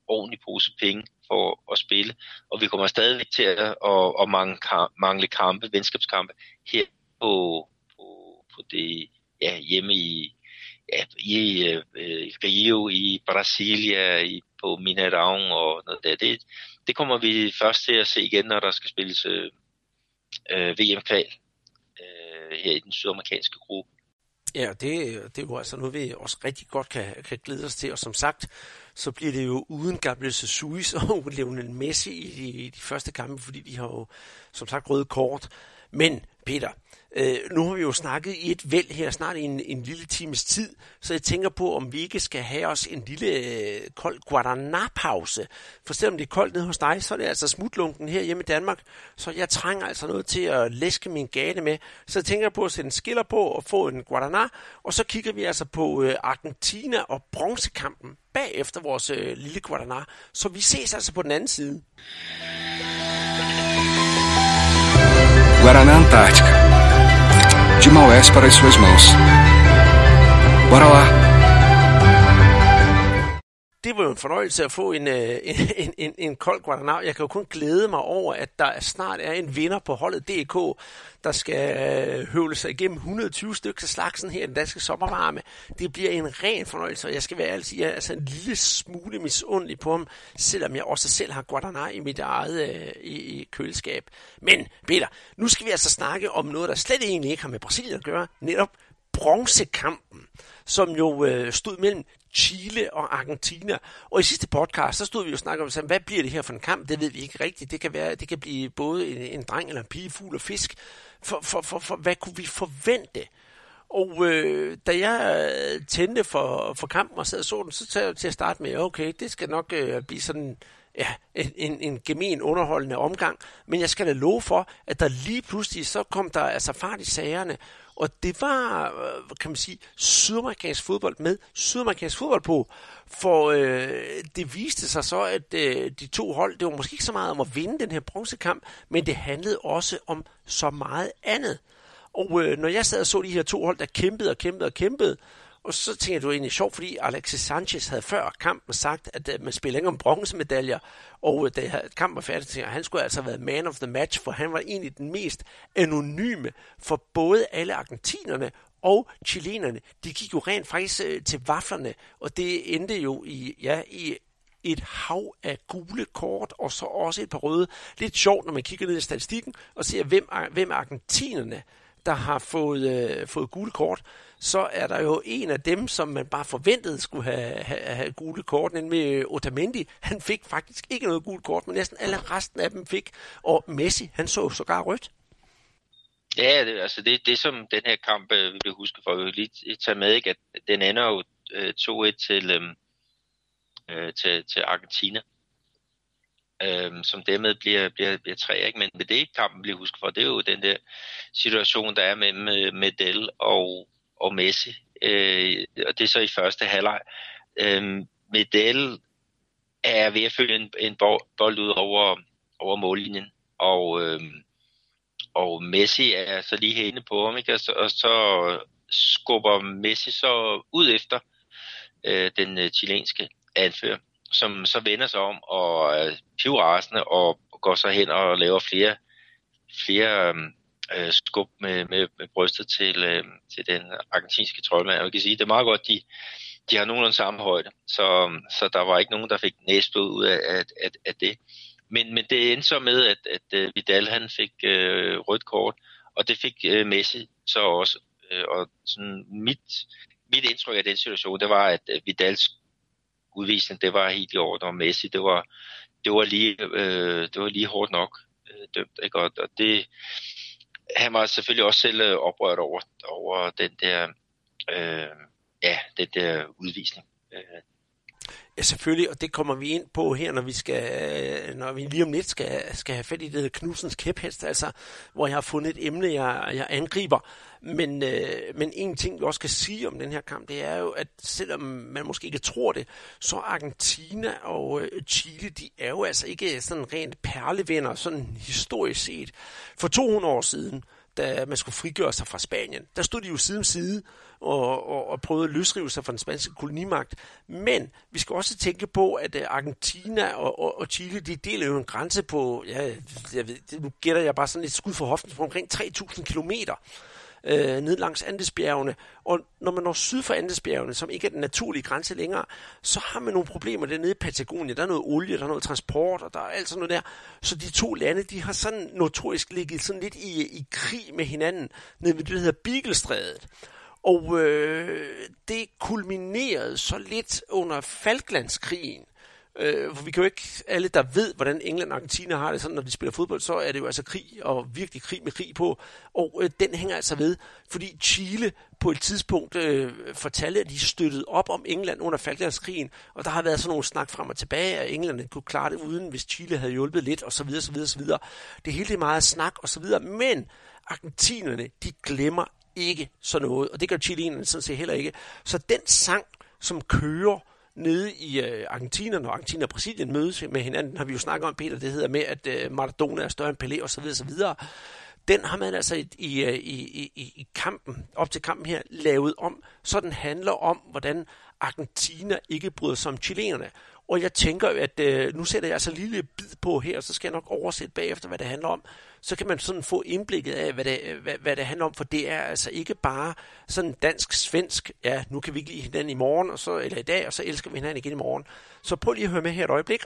[SPEAKER 3] ordentlig pose penge for at spille, og vi kommer stadigvæk til at, at, at mangle, mangle kampe, venskabskampe her på, på, på det ja, hjemme i, ja, i øh, Rio, i Brasilia, i, på Mineirão og noget der. Det, det kommer vi først til at se igen, når der skal spilles øh, øh VM-kval øh, her i den sydamerikanske gruppe.
[SPEAKER 2] Ja, det, det er jo altså noget, vi også rigtig godt kan, kan glæde os til, og som sagt, så bliver det jo uden Gabriel Jesus og Lionel Messi i de, i de første kampe, fordi de har jo som sagt røde kort. Men Peter, øh, nu har vi jo snakket i et væld her, snart i en, en lille times tid, så jeg tænker på, om vi ikke skal have os en lille øh, kold Guaraná-pause. For selvom det er koldt nede hos dig, så er det altså smutlunken her hjemme i Danmark, så jeg trænger altså noget til at læske min gane med. Så jeg tænker på at sætte en skiller på og få en Guaraná, og så kigger vi altså på øh, Argentina og bronzekampen bagefter vores øh, lille Guaraná. Så vi ses altså på den anden side.
[SPEAKER 4] Guaraná Antártica. De Maués para as suas mãos. Bora lá!
[SPEAKER 2] Det var jo en fornøjelse at få en, øh, en, en, en, en kold Guadalajara. Jeg kan jo kun glæde mig over, at der snart er en vinder på holdet DK, der skal øh, høvle sig igennem 120 stykker af slagsen her i den danske sommervarme. Det bliver en ren fornøjelse, og jeg skal være altid altså en lille smule misundelig på ham, selvom jeg også selv har Guadalajara i mit eget øh, i, i køleskab. Men Peter, nu skal vi altså snakke om noget, der slet egentlig ikke har med Brasilien at gøre, netop bronzekampen, som jo øh, stod mellem Chile og Argentina. Og i sidste podcast, så stod vi jo og snakkede om, hvad bliver det her for en kamp? Det ved vi ikke rigtigt. Det kan, være, det kan blive både en, en dreng eller en pige, fugl og fisk. For, for, for, for hvad kunne vi forvente? Og øh, da jeg øh, tændte for, for kampen og sad og så den, så tager jeg til at starte med, okay, det skal nok øh, blive sådan ja, en, en, en gemen underholdende omgang. Men jeg skal da love for, at der lige pludselig, så kom der altså fart i sagerne, og det var, øh, kan man sige, sydamerikansk fodbold med sydamerikansk fodbold på. For øh, det viste sig så, at øh, de to hold, det var måske ikke så meget om at vinde den her bronzekamp, men det handlede også om så meget andet. Og øh, når jeg sad og så de her to hold, der kæmpede og kæmpede og kæmpede, og så tænker jeg, det var egentlig sjovt, fordi Alexis Sanchez havde før kampen sagt, at øh, man spiller ikke om bronzemedaljer, og øh, da kampen var færdig, tænker jeg, han skulle altså have været man of the match, for han var egentlig den mest anonyme for både alle argentinerne og chilenerne. De gik jo rent faktisk øh, til vaflerne, og det endte jo i, ja, i et hav af gule kort, og så også et par røde. Lidt sjovt, når man kigger ned i statistikken og ser, hvem, hvem argentinerne der har fået, øh, fået gule kort, så er der jo en af dem, som man bare forventede skulle have, have, have gule kort, nemlig øh, Otamendi. Han fik faktisk ikke noget gult kort, men næsten alle resten af dem fik. Og Messi, han så sågar rødt.
[SPEAKER 3] Ja, det, altså det, det som den her kamp, øh, vi vil huske for, at lige tage med, ikke, at den ender jo øh, 2-1 til, øhm, øh, til, til Argentina øh, som dermed bliver, bliver, bliver tre. Ikke? Men det ikke kampen bliver husket for, det er jo den der situation, der er mellem med Medel og, og Messi. Øh, og det er så i første halvleg. Øh, Medel er ved at følge en, en bold ud over, over mållinjen, og, øh, og Messi er så lige henne på ham, ikke? Og, så, og så skubber Messi så ud efter øh, den øh, chilenske anfører som så vender sig om og er pivrasende og går så hen og laver flere, flere øhm, øh, skub med, med, med brystet til, øh, til den argentinske troldmand. Og jeg kan sige, det er meget godt, de, de har nogenlunde samme højde, så, så der var ikke nogen, der fik næsblod ud af, af, af, af det. Men, men det endte så med, at, at øh, Vidal han fik øh, rødt kort, og det fik øh, Messi så også. Øh, og sådan mit, mit indtryk af den situation, det var, at øh, Vidal udvisning, det var helt i orden, og Messi, det var, det var, lige, øh, det var lige hårdt nok øh, dømt. Ikke? Og, og det, han var selvfølgelig også selv øh, oprørt over, over den der, øh, ja, den der udvisning. Øh,
[SPEAKER 2] selvfølgelig, og det kommer vi ind på her, når vi skal, når vi lige om lidt skal, skal have fat i det Knudsens kæphest, altså, hvor jeg har fundet et emne, jeg, jeg angriber. Men, øh, men en ting, vi også skal sige om den her kamp, det er jo, at selvom man måske ikke tror det, så Argentina og øh, Chile, de er jo altså ikke sådan rent perlevenner, sådan historisk set. For 200 år siden, da man skulle frigøre sig fra Spanien. Der stod de jo side om side og, og, og prøvede at løsrive sig fra den spanske kolonimagt. Men vi skal også tænke på, at øh, Argentina og, og, og Chile, de deler jo en grænse på, ja, jeg ved, nu gætter jeg bare sådan et skud for hoften, på omkring 3.000 kilometer øh, ned langs Andesbjergene. Og når man når syd for Andesbjergene, som ikke er den naturlige grænse længere, så har man nogle problemer dernede i Patagonien. Der er noget olie, der er noget transport, og der er alt sådan noget der. Så de to lande, de har sådan notorisk ligget sådan lidt i, i krig med hinanden, nede ved det, der hedder Beaglestrædet. Og øh, det kulminerede så lidt under Falklandskrigen, Øh, for vi kan jo ikke, alle der ved, hvordan England og Argentina har det sådan, når de spiller fodbold, så er det jo altså krig, og virkelig krig med krig på. Og øh, den hænger altså ved, fordi Chile på et tidspunkt øh, fortalte, at de støttede op om England under Falklandskrigen, og der har været sådan nogle snak frem og tilbage, at England kunne klare det uden, hvis Chile havde hjulpet lidt, og så videre, så videre, så videre. Det hele det er meget snak, og så videre, men argentinerne, de glemmer ikke sådan noget, og det gør chilenerne sådan set heller ikke. Så den sang, som kører nede i øh, Argentina, når Argentina og Brasilien mødes med hinanden, har vi jo snakket om, Peter, det hedder med, at øh, Maradona er større end Pelé osv. osv. Den har man altså i, i, i, i, i kampen, op til kampen her, lavet om, så den handler om, hvordan Argentina ikke bryder sig om chilenerne. Og jeg tænker, at øh, nu sætter jeg altså lille bid på her, og så skal jeg nok oversætte bagefter, hvad det handler om. Så kan man sådan få indblikket af, hvad det, hvad, hvad det handler om, for det er altså ikke bare sådan dansk-svensk, ja, nu kan vi ikke lide hinanden i morgen, og så, eller i dag, og så elsker vi hinanden igen i morgen. Så prøv lige at høre med her et øjeblik.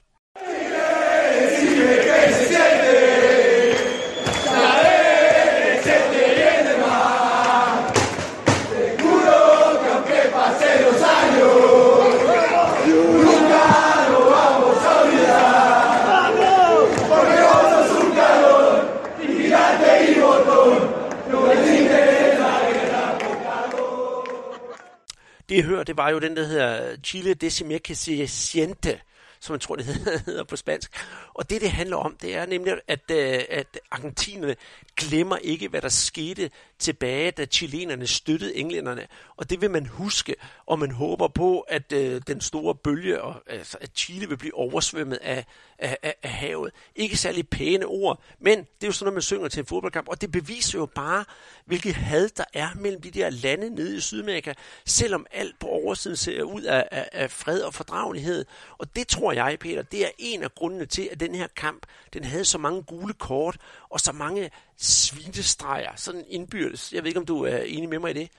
[SPEAKER 2] Det hørte, det var jo den, der hedder Chile Decimeque se siente, som jeg tror, det hedder på spansk. Og det, det handler om, det er nemlig, at, øh, at argentinerne glemmer ikke, hvad der skete tilbage, da chilenerne støttede englænderne. Og det vil man huske, og man håber på, at øh, den store bølge, og, altså, at Chile vil blive oversvømmet af, af, af, af havet. Ikke særlig pæne ord, men det er jo sådan noget, man synger til en fodboldkamp, og det beviser jo bare, hvilket had der er mellem de der lande nede i Sydamerika, selvom alt på oversiden ser ud af, af, af fred og fordragelighed. Og det tror jeg, Peter, det er en af grundene til, at den her kamp, den havde så mange gule kort, og så mange svinestreger, sådan indbyrdes. Jeg ved ikke, om du er enig med mig i det?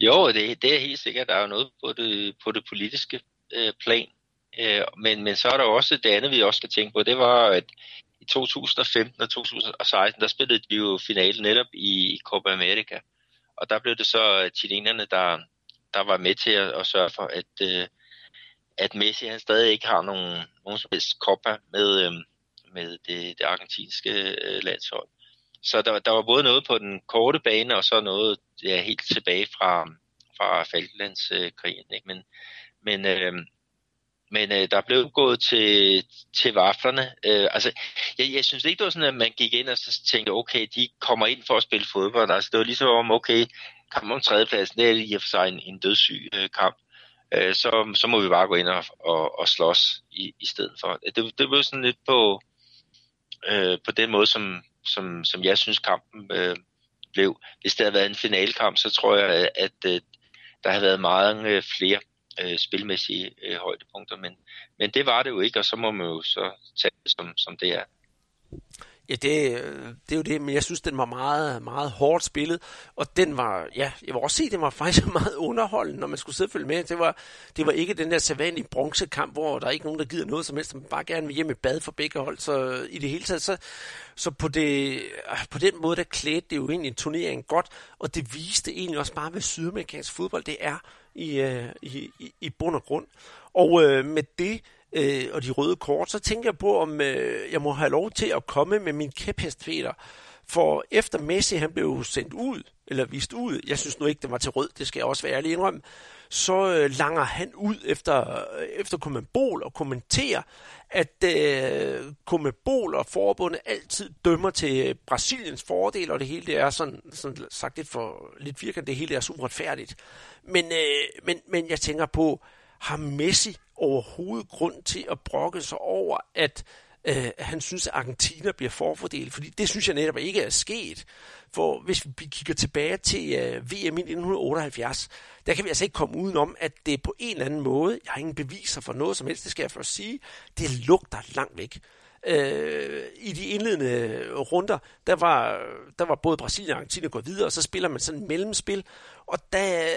[SPEAKER 3] Jo, det, det er helt sikkert. Der er jo noget på det, på det politiske øh, plan. Øh, men, men så er der også det andet, vi også skal tænke på. Det var, at i 2015 og 2016, der spillede de jo finalen netop i, i Copa America. Og der blev det så chilenerne, der, der var med til at, at sørge for, at, øh, at Messi han stadig ikke har nogen, nogen som helst Copa med, øh, med det, det argentinske øh, landshold. Så der, der var både noget på den korte bane, og så noget ja, helt tilbage fra, fra Falklandskrigen. Ikke? Men, men, øh, men øh, der blev gået til, til vaflerne. Øh, altså, jeg, jeg synes ikke, det var sådan, at man gik ind og så tænkte, okay, de kommer ind for at spille fodbold. Altså, det var ligesom om, okay, kamp om tredjepladsen, det er i og for sig en, en dødssyg øh, kamp. Øh, så, så må vi bare gå ind og, og, og slås i, i stedet for. Det, det blev sådan lidt på, øh, på den måde, som, som, som jeg synes kampen øh, blev. Hvis det havde været en finalkamp, så tror jeg, at, øh, der havde været mange øh, flere øh, spilmæssige øh, højdepunkter, men, men det var det jo ikke, og så må man jo så tage det som, som det er.
[SPEAKER 2] Ja, det, det er jo det, men jeg synes, den var meget, meget hårdt spillet, og den var, ja, jeg vil også sige, den var faktisk meget underholdende, når man skulle sidde og følge med. Det var, det var ikke den der sædvanlige bronzekamp, hvor der er ikke nogen, der gider noget som helst, man bare gerne vil hjem i bad for begge hold, så i det hele taget, så, så på, det, på den måde, der klædte det jo egentlig en turnering godt, og det viste egentlig også bare, hvad sydamerikansk fodbold det er i, øh, i, i, i bund og grund. Og øh, med det, øh, og de røde kort, så tænker jeg på, om øh, jeg må have lov til at komme med min kæphest, Peter. For efter Messi han blev sendt ud, eller vist ud, jeg synes nu ikke, det var til rød, det skal jeg også være ærlig indrømme, så øh, langer han ud efter, øh, efter Kommenbol og kommenterer, at øh, Kommenbol og forbundet altid dømmer til Brasiliens fordel, og det hele det er sådan, sådan sagt lidt for lidt firkant, det hele er så uretfærdigt. Men, øh, men, men jeg tænker på, har Messi overhovedet grund til at brokke sig over, at øh, han synes, at Argentina bliver forfordelt, fordi det synes jeg netop ikke er sket. For hvis vi kigger tilbage til øh, VM i 1978, der kan vi altså ikke komme udenom, at det på en eller anden måde, jeg har ingen beviser for noget som helst, det skal jeg først sige, det lugter langt væk. Øh, I de indledende runder, der var, der var både Brasilien og Argentina gået videre, og så spiller man sådan et mellemspil, og der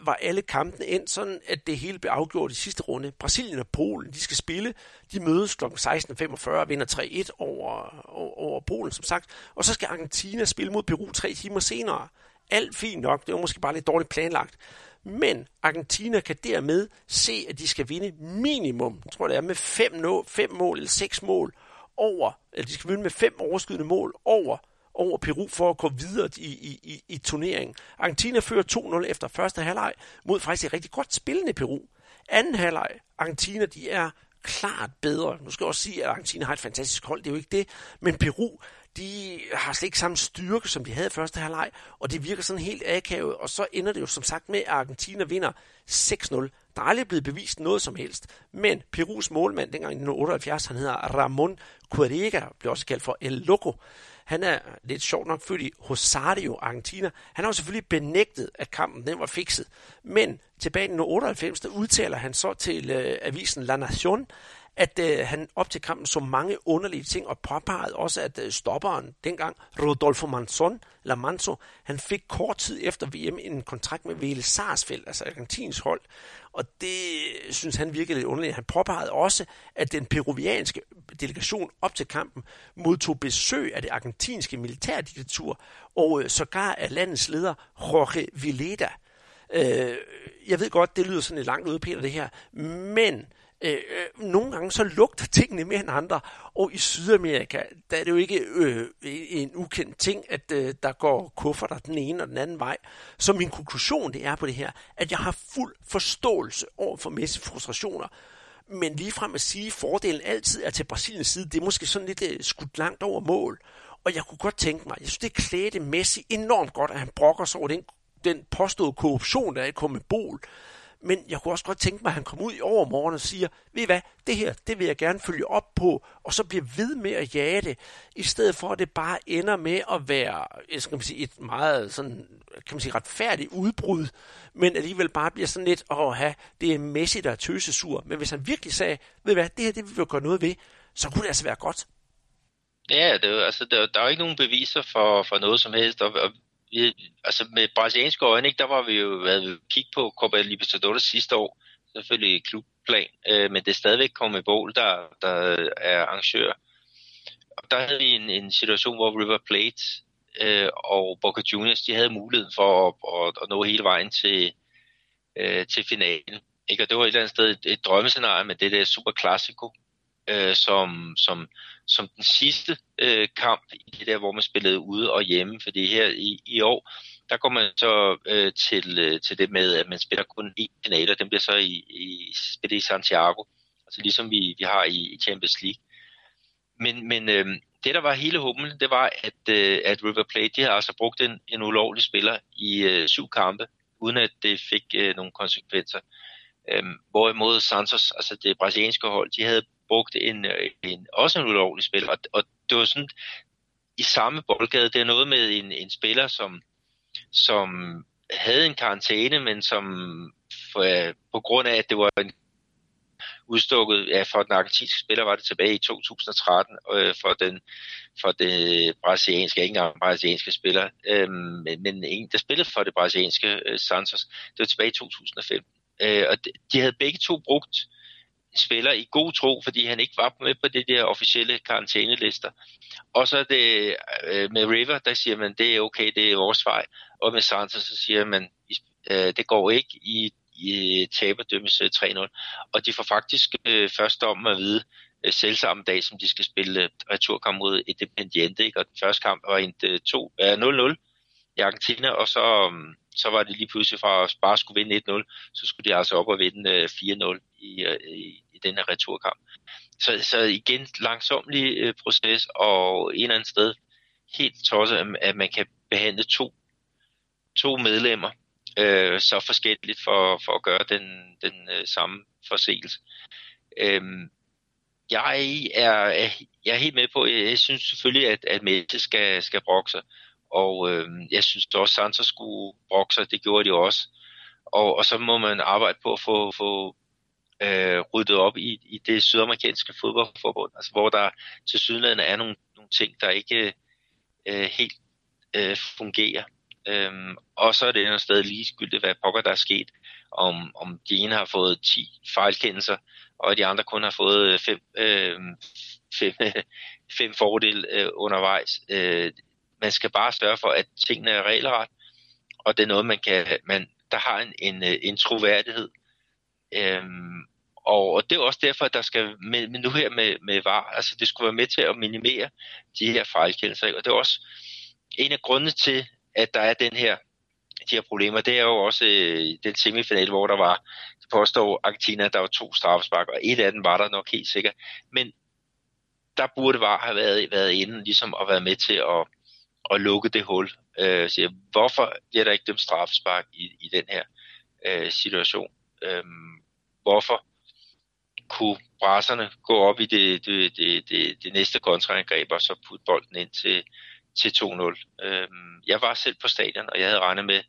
[SPEAKER 2] var alle kampene endt sådan, at det hele blev afgjort i sidste runde. Brasilien og Polen, de skal spille. De mødes kl. 16.45 og vinder 3-1 over, over, over Polen, som sagt. Og så skal Argentina spille mod Peru tre timer senere. Alt fint nok, det var måske bare lidt dårligt planlagt. Men Argentina kan dermed se, at de skal vinde minimum, jeg tror det er med fem, nå, fem mål eller seks mål over, eller de skal vinde med fem overskydende mål over over Peru for at gå videre i, i, i, i turneringen. Argentina fører 2-0 efter første halvleg mod faktisk et rigtig godt spillende Peru. Anden halvleg, Argentina, de er klart bedre. Nu skal jeg også sige, at Argentina har et fantastisk hold, det er jo ikke det. Men Peru, de har slet ikke samme styrke, som de havde i første halvleg, og det virker sådan helt akavet, og så ender det jo som sagt med, at Argentina vinder 6-0. Der er aldrig blevet bevist noget som helst, men Perus målmand dengang i 1978, han hedder Ramon Cuerega, blev også kaldt for El Loco, han er lidt sjovt nok født i Rosario, Argentina. Han har jo selvfølgelig benægtet, at kampen den var fikset. Men tilbage i 1998, der udtaler han så til øh, avisen La Nación, at øh, han op til kampen så mange underlige ting, og påpegede også, at øh, stopperen dengang, Rodolfo Manson, eller Manso, han fik kort tid efter VM en kontrakt med Vele Sarsfeldt, altså Argentins hold, og det øh, synes han virkelig lidt underligt. Han påpegede også, at den peruvianske delegation op til kampen modtog besøg af det argentinske militærdiktatur, og øh, sågar af landets leder, Jorge Vileda. Øh, jeg ved godt, det lyder sådan lidt langt ude, Peter, det her, men Øh, øh, nogle gange så lugter tingene mere end andre, og i Sydamerika, der er det jo ikke øh, en ukendt ting, at øh, der går kufferter den ene og den anden vej. Så min konklusion det er på det her, at jeg har fuld forståelse over for Messi frustrationer, men lige frem at sige, at fordelen altid er til Brasiliens side, det er måske sådan lidt øh, skudt langt over mål. Og jeg kunne godt tænke mig, jeg synes, det klædte Messi enormt godt, at han brokker sig over den, den påståede korruption, der er i Komebol. Men jeg kunne også godt tænke mig, at han kom ud i overmorgen og siger, ved I hvad, det her, det vil jeg gerne følge op på, og så bliver ved med at jage det, i stedet for at det bare ender med at være, jeg skal man sige, et meget sådan, kan man sige, retfærdigt udbrud, men alligevel bare bliver sådan lidt, åh, have, det er Messi, der er tøsesur. Men hvis han virkelig sagde, ved I hvad, det her, det vil vi gøre noget ved, så kunne det altså være godt.
[SPEAKER 3] Ja, det altså, der, der er jo ikke nogen beviser for, for noget som helst, og, og vi, altså med brasilianske øjne, ikke, der var vi jo været kigge på Copa Libertadores sidste år, selvfølgelig klubplan, øh, men det er stadigvæk kommet bål, der, der er arrangør. Og der havde vi en, en situation, hvor River Plate øh, og Boca Juniors, de havde muligheden for at, at, at nå hele vejen til, øh, til finalen. Ikke? Og det var et eller andet sted et, et drømmescenarie med det der Super Classico, øh, som, som, som den sidste øh, kamp i det der, hvor man spillede ude og hjemme. Fordi her i, i år, der går man så øh, til, øh, til det med, at man spiller kun én finale, og den bliver så i, i, spillet i Santiago. Altså ligesom vi, vi har i, i Champions League. Men, men øh, det, der var hele humlen, det var, at, øh, at River Plate, de har altså brugt en, en ulovlig spiller i øh, syv kampe, uden at det fik øh, nogle konsekvenser. Øhm, hvorimod Santos, altså det brasilianske hold, de havde brugt en, øh, en, også en ulovlig spiller. Og, og det var sådan i samme boldgade. Det er noget med en, en spiller, som, som havde en karantæne, men som for, øh, på grund af, at det var en udstukket ja, for den argentinske spiller, var det tilbage i 2013 øh, for den for det brasilianske, ikke engang brasilianske spiller, øh, men, men en, der spillede for det brasilianske øh, Santos, det var tilbage i 2015. Øh, og de, de havde begge to brugt spiller i god tro, fordi han ikke var med på det der officielle karantænelister. Og så er det øh, med River, der siger man, det er okay, det er vores vej. Og med Santos, så siger man, øh, det går ikke, i, i taber dømmes 3-0. Øh, Og de får faktisk øh, først om at vide, øh, selv samme dag, som de skal spille øh, returkamp mod Independiente. Ikke? Og den første kamp var en, 2, øh, 0-0 i Argentina, og så, um, så var det lige pludselig fra at bare skulle vinde 1-0, så skulle de altså op og vinde øh, 4-0 i, øh, i, i den her returkamp. Så, så igen, langsomlig øh, proces, og en eller anden sted helt tosset, at man kan behandle to, to medlemmer øh, så forskelligt for, for at gøre den, den øh, samme forseelse. Øhm, jeg er, jeg er helt med på, jeg synes selvfølgelig, at, at Mette skal, skal brokke sig, og øh, jeg synes også, Santos skulle brokke sig, det gjorde de også. Og, og så må man arbejde på at få, få øh, ryddet op i, i det sydamerikanske fodboldforbund, altså hvor der til sydlandet er nogle, nogle ting, der ikke øh, helt øh, fungerer. Øhm, og så er det endnu stadig ligegyldigt, hvad pokker der er sket, om, om de ene har fået 10 fejlkendelser, og de andre kun har fået 5 øh, fem, øh, fem fordele øh, undervejs. Øh, man skal bare sørge for, at tingene er regelret, og det er noget, man kan, man, der har en, en, øh, en troværdighed. Øhm, og, og det er også derfor, at der skal med, med nu her med, med VAR, altså det skulle være med til at minimere de her fejlkendelser. Og det er også en af grundene til, at der er den her, de her problemer. Det er jo også øh, den semifinal, hvor der var, det påstår Argentina, der var to straffespark, og et af dem var der nok helt sikkert. Men der burde VAR have været, været inde, ligesom at være med til at, at lukke det hul. Øh, siger, hvorfor bliver der ikke dem straffespark i, i den her øh, situation? Øh, hvorfor kunne brasserne gå op i det, det, det, det, det næste kontraangreb og så putte bolden ind til, til 2-0. Øh, jeg var selv på stadion, og jeg havde regnet med,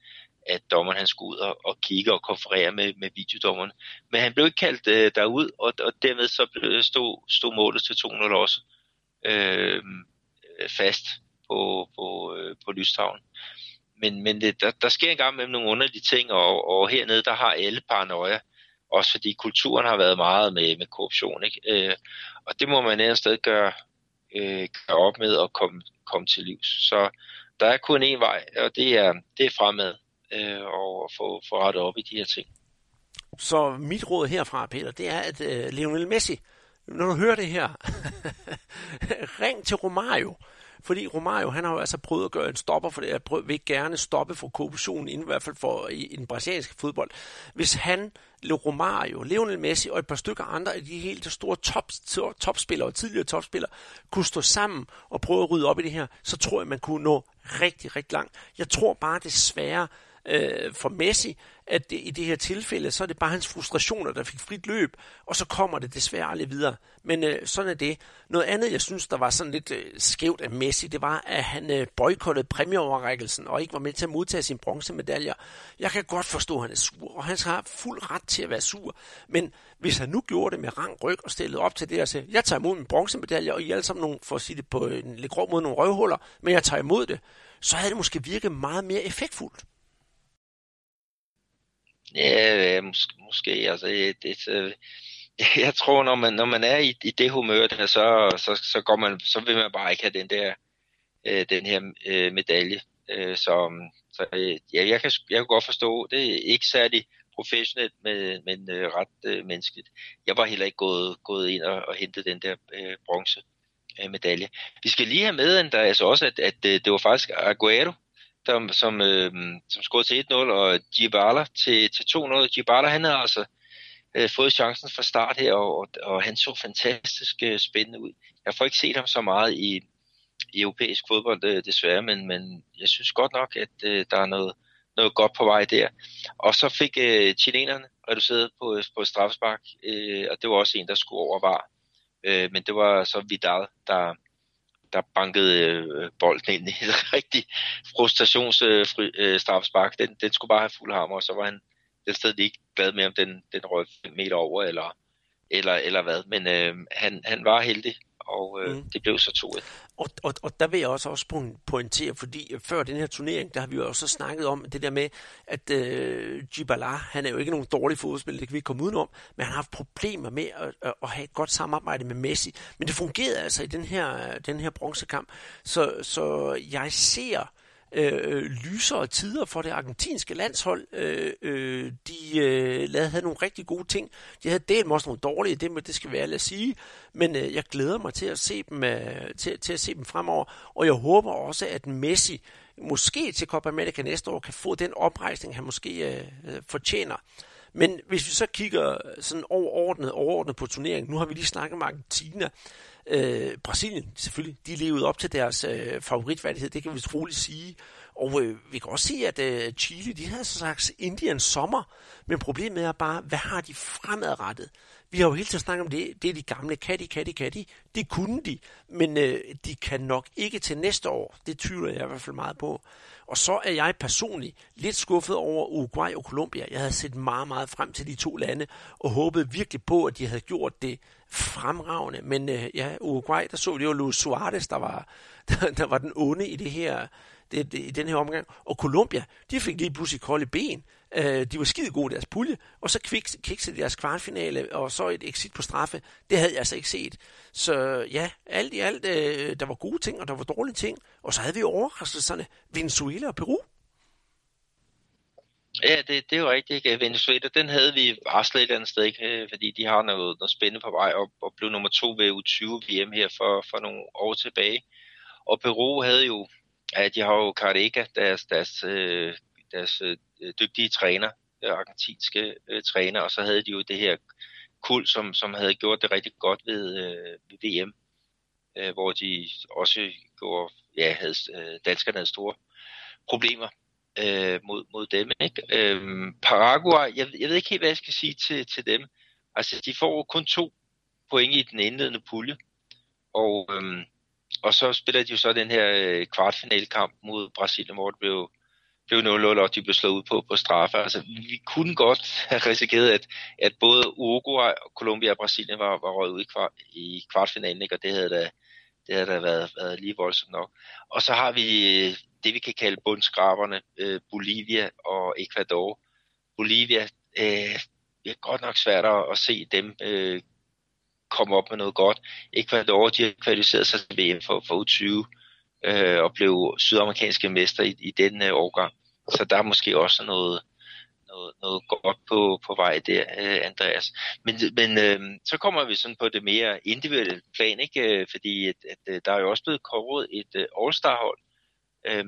[SPEAKER 3] at dommeren han skulle ud og, og kigge og konferere med, med videodommeren. Men han blev ikke kaldt øh, derud, og, og dermed så stod, stod målet til 2-0 også øh, fast på, på, øh, på Lystavn. Men, men det, der, der sker engang med nogle underlige ting, og, og hernede der har alle paranoia også fordi kulturen har været meget med, med korruption. Ikke? Øh, og det må man et sted gøre, øh, gøre op med og komme, komme til livs. Så der er kun én vej, og det er, det er fremad øh, og få, få rettet op i de her ting.
[SPEAKER 2] Så mit råd herfra, Peter, det er, at øh, Lionel Messi, når du hører det her, ring til Romario, fordi Romario, han har jo altså prøvet at gøre en stopper for det, jeg prøver, vil gerne stoppe for korruptionen, inden i hvert fald for i, i den brasilianske fodbold. Hvis han, Romario, Lionel Messi og et par stykker andre af de helt store top, topspillere og tidligere topspillere, kunne stå sammen og prøve at rydde op i det her, så tror jeg, man kunne nå rigtig, rigtig langt. Jeg tror bare desværre, øh, for Messi, at det, i det her tilfælde, så er det bare hans frustrationer, der fik frit løb, og så kommer det desværre aldrig videre. Men øh, sådan er det. Noget andet, jeg synes, der var sådan lidt øh, skævt af Messi, det var, at han øh, boykottede præmieoverrækkelsen og ikke var med til at modtage sin bronzemedaljer. Jeg kan godt forstå, at han er sur, og han har fuld ret til at være sur. Men hvis han nu gjorde det med rang ryg og stillede op til det og sagde, jeg tager imod min bronzemedalje, og I alle sammen nogle, for at sige det på en lidt grov måde, nogle røvhuller, men jeg tager imod det, så havde det måske virket meget mere effektfuldt.
[SPEAKER 3] Ja, måske, måske altså, det, det, jeg tror, når man, når man er i, i det humør, der, så, så, så, går man, så vil man bare ikke have den der øh, den her øh, medalje. Øh, så så øh, ja, jeg, kan, jeg kan godt forstå, det er ikke særlig professionelt, men, men øh, ret øh, menneskeligt. Jeg var heller ikke gået, gået ind og, og hentet den der øh, bronze øh, medalje. Vi skal lige have med, der, altså også, at, at, at det var faktisk Aguero, som, som, øh, som scorede til 1-0, og Gibala til, til 2-0. Gibala, han havde altså øh, fået chancen fra start her, og, og han så fantastisk øh, spændende ud. Jeg får ikke set ham så meget i, i europæisk fodbold, øh, desværre, men, men jeg synes godt nok, at øh, der er noget, noget godt på vej der. Og så fik øh, chilenerne reduceret på, øh, på straffespark, øh, og det var også en, der skulle over var. Øh, men det var så Vidal, der, der bankede øh, bolden ind i et rigtig frustrationsfri øh, øh, straffespark. Den, den skulle bare have fuld hammer, og så var han den sted ikke glad med, om den, den røg meter over, eller, eller, eller hvad. Men øh, han, han var heldig, og øh, mm. det blev så 2-1.
[SPEAKER 2] Og, og, og der vil jeg også, også pointere, fordi før den her turnering, der har vi jo også snakket om det der med, at øh, Gibala, han er jo ikke nogen dårlig fodboldspiller, det kan vi ikke komme udenom, men han har haft problemer med at, at, at have et godt samarbejde med Messi. Men det fungerede altså i den her, den her bronzekamp. Så, så jeg ser Øh, øh, lysere tider for det argentinske landshold. Øh, øh, de øh, lavede, havde nogle rigtig gode ting. De havde delt også nogle dårlige, det, det skal være at sige. Men øh, jeg glæder mig til at se dem øh, til, til at se dem fremover. Og jeg håber også, at Messi måske til Copa America næste år kan få den oprejsning, han måske øh, øh fortjener. Men hvis vi så kigger sådan overordnet, overordnet på turneringen, nu har vi lige snakket om Argentina, øh, Brasilien selvfølgelig, de levede op til deres øh, favoritværdighed, det kan vi troligt sige. Og øh, vi kan også se, at øh, Chile, de havde så sagt Indiens sommer, men problemet er bare, hvad har de fremadrettet? Vi har jo hele tiden snakket om det, det er de gamle, kan de, kan de, kan de. Det kunne de, men øh, de kan nok ikke til næste år. Det tvivler jeg i hvert fald meget på. Og så er jeg personligt lidt skuffet over Uruguay og Colombia. Jeg havde set meget, meget frem til de to lande, og håbede virkelig på, at de havde gjort det fremragende. Men øh, ja, Uruguay, der så vi jo Luis Suarez, der var, der, der var den onde i det her, det, det, i den her omgang. Og Colombia, de fik lige pludselig kolde ben. Øh, de var skide gode i deres pulje, og så kiksede deres kvartfinale, og så et exit på straffe. Det havde jeg altså ikke set. Så ja, alt i alt, øh, der var gode ting, og der var dårlige ting. Og så havde vi overraskelserne Venezuela og Peru.
[SPEAKER 3] Ja, det, det er jo rigtigt. Venezuela, den havde vi varslet et eller andet sted, ikke? Øh, fordi de har noget, noget spændende på vej op og blev nummer to ved U20 VM her for, for nogle år tilbage. Og Peru havde jo, ja, de har jo Carreca, deres, deres, øh, deres, deres dygtige træner, argentinske øh, træner, og så havde de jo det her kul, som, som havde gjort det rigtig godt ved, øh, ved VM, øh, hvor de også gjorde, ja, havde, øh, danskerne havde store problemer øh, mod, mod dem. Ikke? Øh, Paraguay, jeg, jeg ved ikke helt, hvad jeg skal sige til, til dem. Altså, de får kun to point i den indledende pulje, og, øh, og så spiller de jo så den her øh, kvartfinalkamp mod Brasilien, hvor det blev, blev 0-0, og de blev slået ud på, på straffe. Altså, vi kunne godt have risikeret, at, at både Uruguay, Colombia og Brasilien var, var røget ud i, kvart, i kvartfinalen, ikke? og det havde da, det har da været, været lige voldsomt nok. Og så har vi øh, det, vi kan kalde bundskraberne, øh, Bolivia og Ecuador. Bolivia, øh, det er godt nok svært at, at se dem øh, komme op med noget godt. Ecuador, de har kvalificeret sig til VM for, for U20 øh, og blev sydamerikanske mester i, i den øh, årgang. Så der er måske også noget, noget, noget godt på, på vej der, øh, Andreas. Men, men øh, så kommer vi sådan på det mere individuelle plan, ikke? Øh, fordi at, at, øh, der er jo også blevet kåret et øh, All-Star-hold, øh,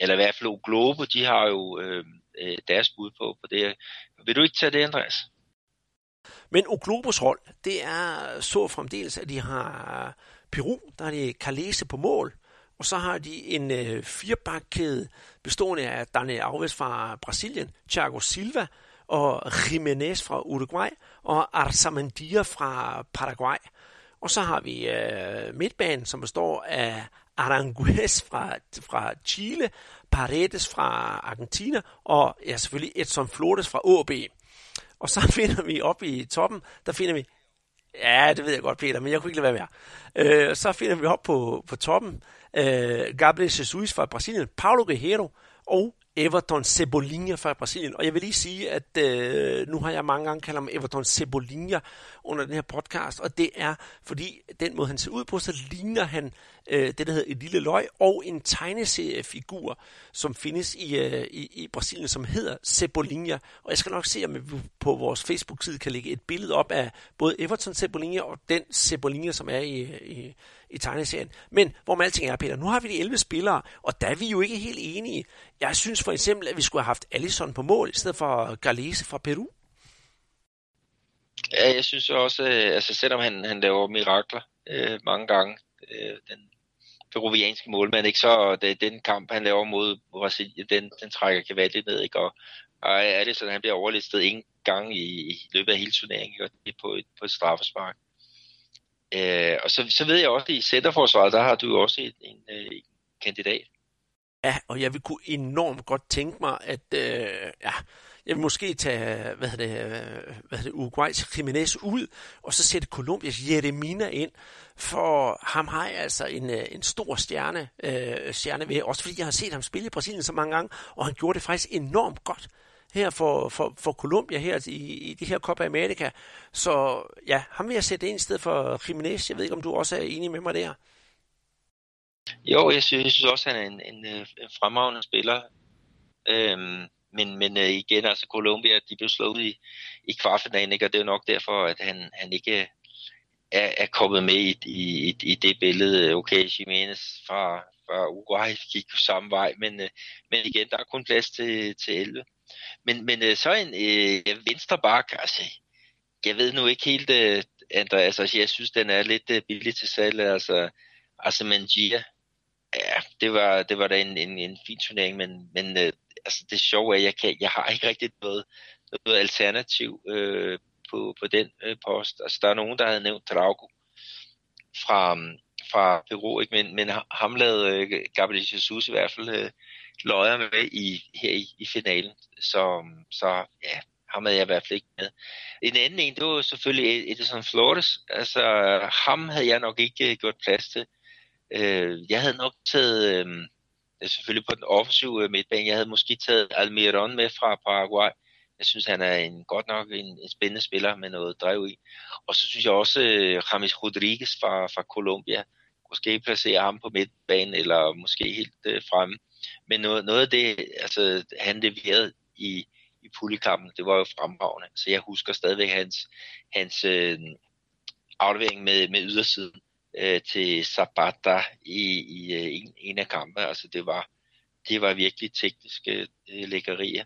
[SPEAKER 3] eller i hvert fald Globo, de har jo øhm, øh, deres bud på, på det. Vil du ikke tage det, Andreas?
[SPEAKER 2] Men Oglobos hold, det er så fremdeles, at de har Peru, der er det Carlese på mål, og så har de en øh, firebakkæde bestående af Daniel Alves fra Brasilien, Thiago Silva og Jimenez fra Uruguay og Arzamendia fra Paraguay. Og så har vi øh, midtbanen, som består af Aranguez fra, fra Chile, Paredes fra Argentina og ja, selvfølgelig Edson Flores fra AB. Og så finder vi op i toppen, der finder vi Ja, det ved jeg godt, Peter, men jeg kunne ikke lade være med. Øh, så finder vi op på, på toppen øh, Gabriel Jesus fra Brasilien, Paulo Guerrero og Everton Cebolinha fra Brasilien. Og jeg vil lige sige, at øh, nu har jeg mange gange kaldt ham Everton Cebolinha under den her podcast, og det er, fordi den måde han ser ud på, så ligner han øh, det, der hedder et lille løg, og en tegneseriefigur, som findes i, øh, i, i Brasilien, som hedder Cebolinha. Og jeg skal nok se, om vi på vores Facebook-side kan lægge et billede op af både Everton Cebolinha og den Cebolinha, som er i, i, i tegneserien. Men hvor med alting er, Peter, nu har vi de 11 spillere, og der er vi jo ikke helt enige. Jeg synes for eksempel, at vi skulle have haft Allison på mål, i stedet for Galese fra Peru.
[SPEAKER 3] Ja, jeg synes også, øh, altså selvom han, han laver mirakler øh, mange gange, øh, den peruvianske målmand, ikke, så øh, det, den kamp, han laver mod Brasilien, den, den trækker Cavalli ned, ikke, og, og er det sådan, han bliver overlistet en gang i, i løbet af hele turneringen, ikke, og det er på et, på et straffespark. Øh, og så, så ved jeg også, at i centerforsvaret, der har du jo også en, en, øh, en kandidat.
[SPEAKER 2] Ja, og jeg vil kunne enormt godt tænke mig, at øh, ja, jeg vil måske tage, hvad hedder det, hvad hedder det Uruguay's Jiménez ud, og så sætte Colombias Jeremina ind, for ham har jeg altså en, øh, en stor stjerne, øh, stjerne ved, også fordi jeg har set ham spille i Brasilien så mange gange, og han gjorde det faktisk enormt godt her for, for, for Colombia her i, i det her Copa America. Så ja, ham vil jeg sætte ind i stedet for Jiménez. Jeg ved ikke, om du også er enig med mig der.
[SPEAKER 3] Jo, jeg synes, jeg synes også, at han er en, en, en fremragende spiller. Øhm, men, men øh, igen, altså Colombia, de blev slået i, i kvartfinalen, ikke? og det er nok derfor, at han, han ikke øh, er, er kommet med i, i, i det billede. Okay, Jimenez fra, fra Uruguay gik jo samme vej, men, øh, men igen, der er kun plads til, til 11. Men, men øh, så en øh, venstre bak, altså, jeg ved nu ikke helt, øh, Andreas, altså, jeg synes, den er lidt øh, billig til salg, altså, altså Mangia, ja, det var, det var da en, en, en fin turnering, men, men øh, altså det sjove er, at jeg, kan, jeg har ikke rigtig noget, noget alternativ øh, på, på den øh, post. Altså der er nogen, der havde nævnt Drago fra, mm, fra Peru, ikke? Men, men ham lavede øh, Gabriel Jesus i hvert fald øh, løjer med i, her i, i finalen. Så, mm, så ja, ham havde jeg i hvert fald ikke med. En anden en, det var selvfølgelig e- Edison Flores. Altså ham havde jeg nok ikke øh, gjort plads til. Øh, jeg havde nok taget... Øh, Øh, selvfølgelig på den offensive øh, midtbane. Jeg havde måske taget Almiron med fra Paraguay. Jeg synes, han er en godt nok en, en spændende spiller med noget drev i. Og så synes jeg også, at James Rodriguez fra, fra Colombia. Måske placere ham på midtbanen, eller måske helt øh, fremme. Men noget, noget af det, altså, han leverede i, i puljekampen, det var jo fremragende. Så jeg husker stadigvæk hans, hans øh, aflevering med, med ydersiden øh, til Zapata i, i øh, en, en af kampene. Altså det var, det var virkelig tekniske øh, lækkerier.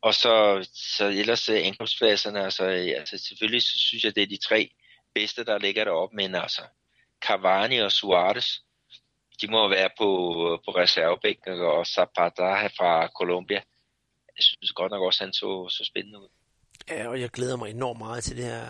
[SPEAKER 3] Og så, så ellers øh, angrebspladserne, altså, øh, altså selvfølgelig så synes jeg, det er de tre bedste, der ligger deroppe, men altså Cavani og Suarez, de må være på, øh, på reservebænken, og Zapata fra Colombia. Jeg synes godt nok også, han så, så spændende ud.
[SPEAKER 2] Ja, og jeg glæder mig enormt meget til det her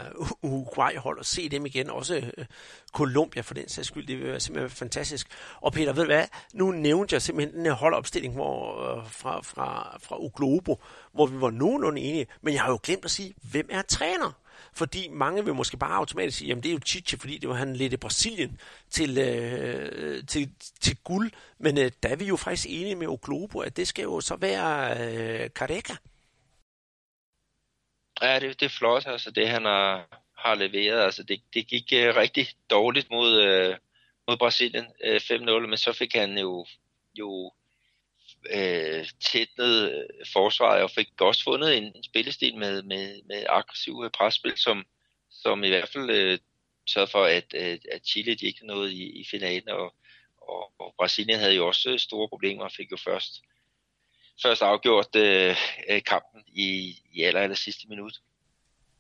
[SPEAKER 2] Uruguay-hold og se dem igen. Også øh, Colombia for den sags skyld. Det vil være simpelthen fantastisk. Og Peter, ved du hvad? Nu nævnte jeg simpelthen den her holdopstilling hvor, øh, fra, fra, fra Uglobo, hvor vi var nogenlunde enige. Men jeg har jo glemt at sige, hvem er træner? Fordi mange vil måske bare automatisk sige, jamen det er jo Chiche, fordi det var han lidt i Brasilien til, øh, til, til guld. Men øh, der er vi jo faktisk enige med Oglobo, at det skal jo så være øh, Careca.
[SPEAKER 3] Ja, det, det er flot, altså det han har, har leveret. Altså det, det gik uh, rigtig dårligt mod, uh, mod Brasilien øh, uh, 5-0, men så fik han jo, jo uh, tætnede forsvaret og fik også fundet en, en spillestil med, med, med aggressiv presspil, som, som i hvert fald uh, sørgede for, at, at, at Chile de ikke nåede i, i finalen, og, og, og Brasilien havde jo også store problemer og fik jo først, først afgjort øh, kampen i, i aller, aller sidste minut.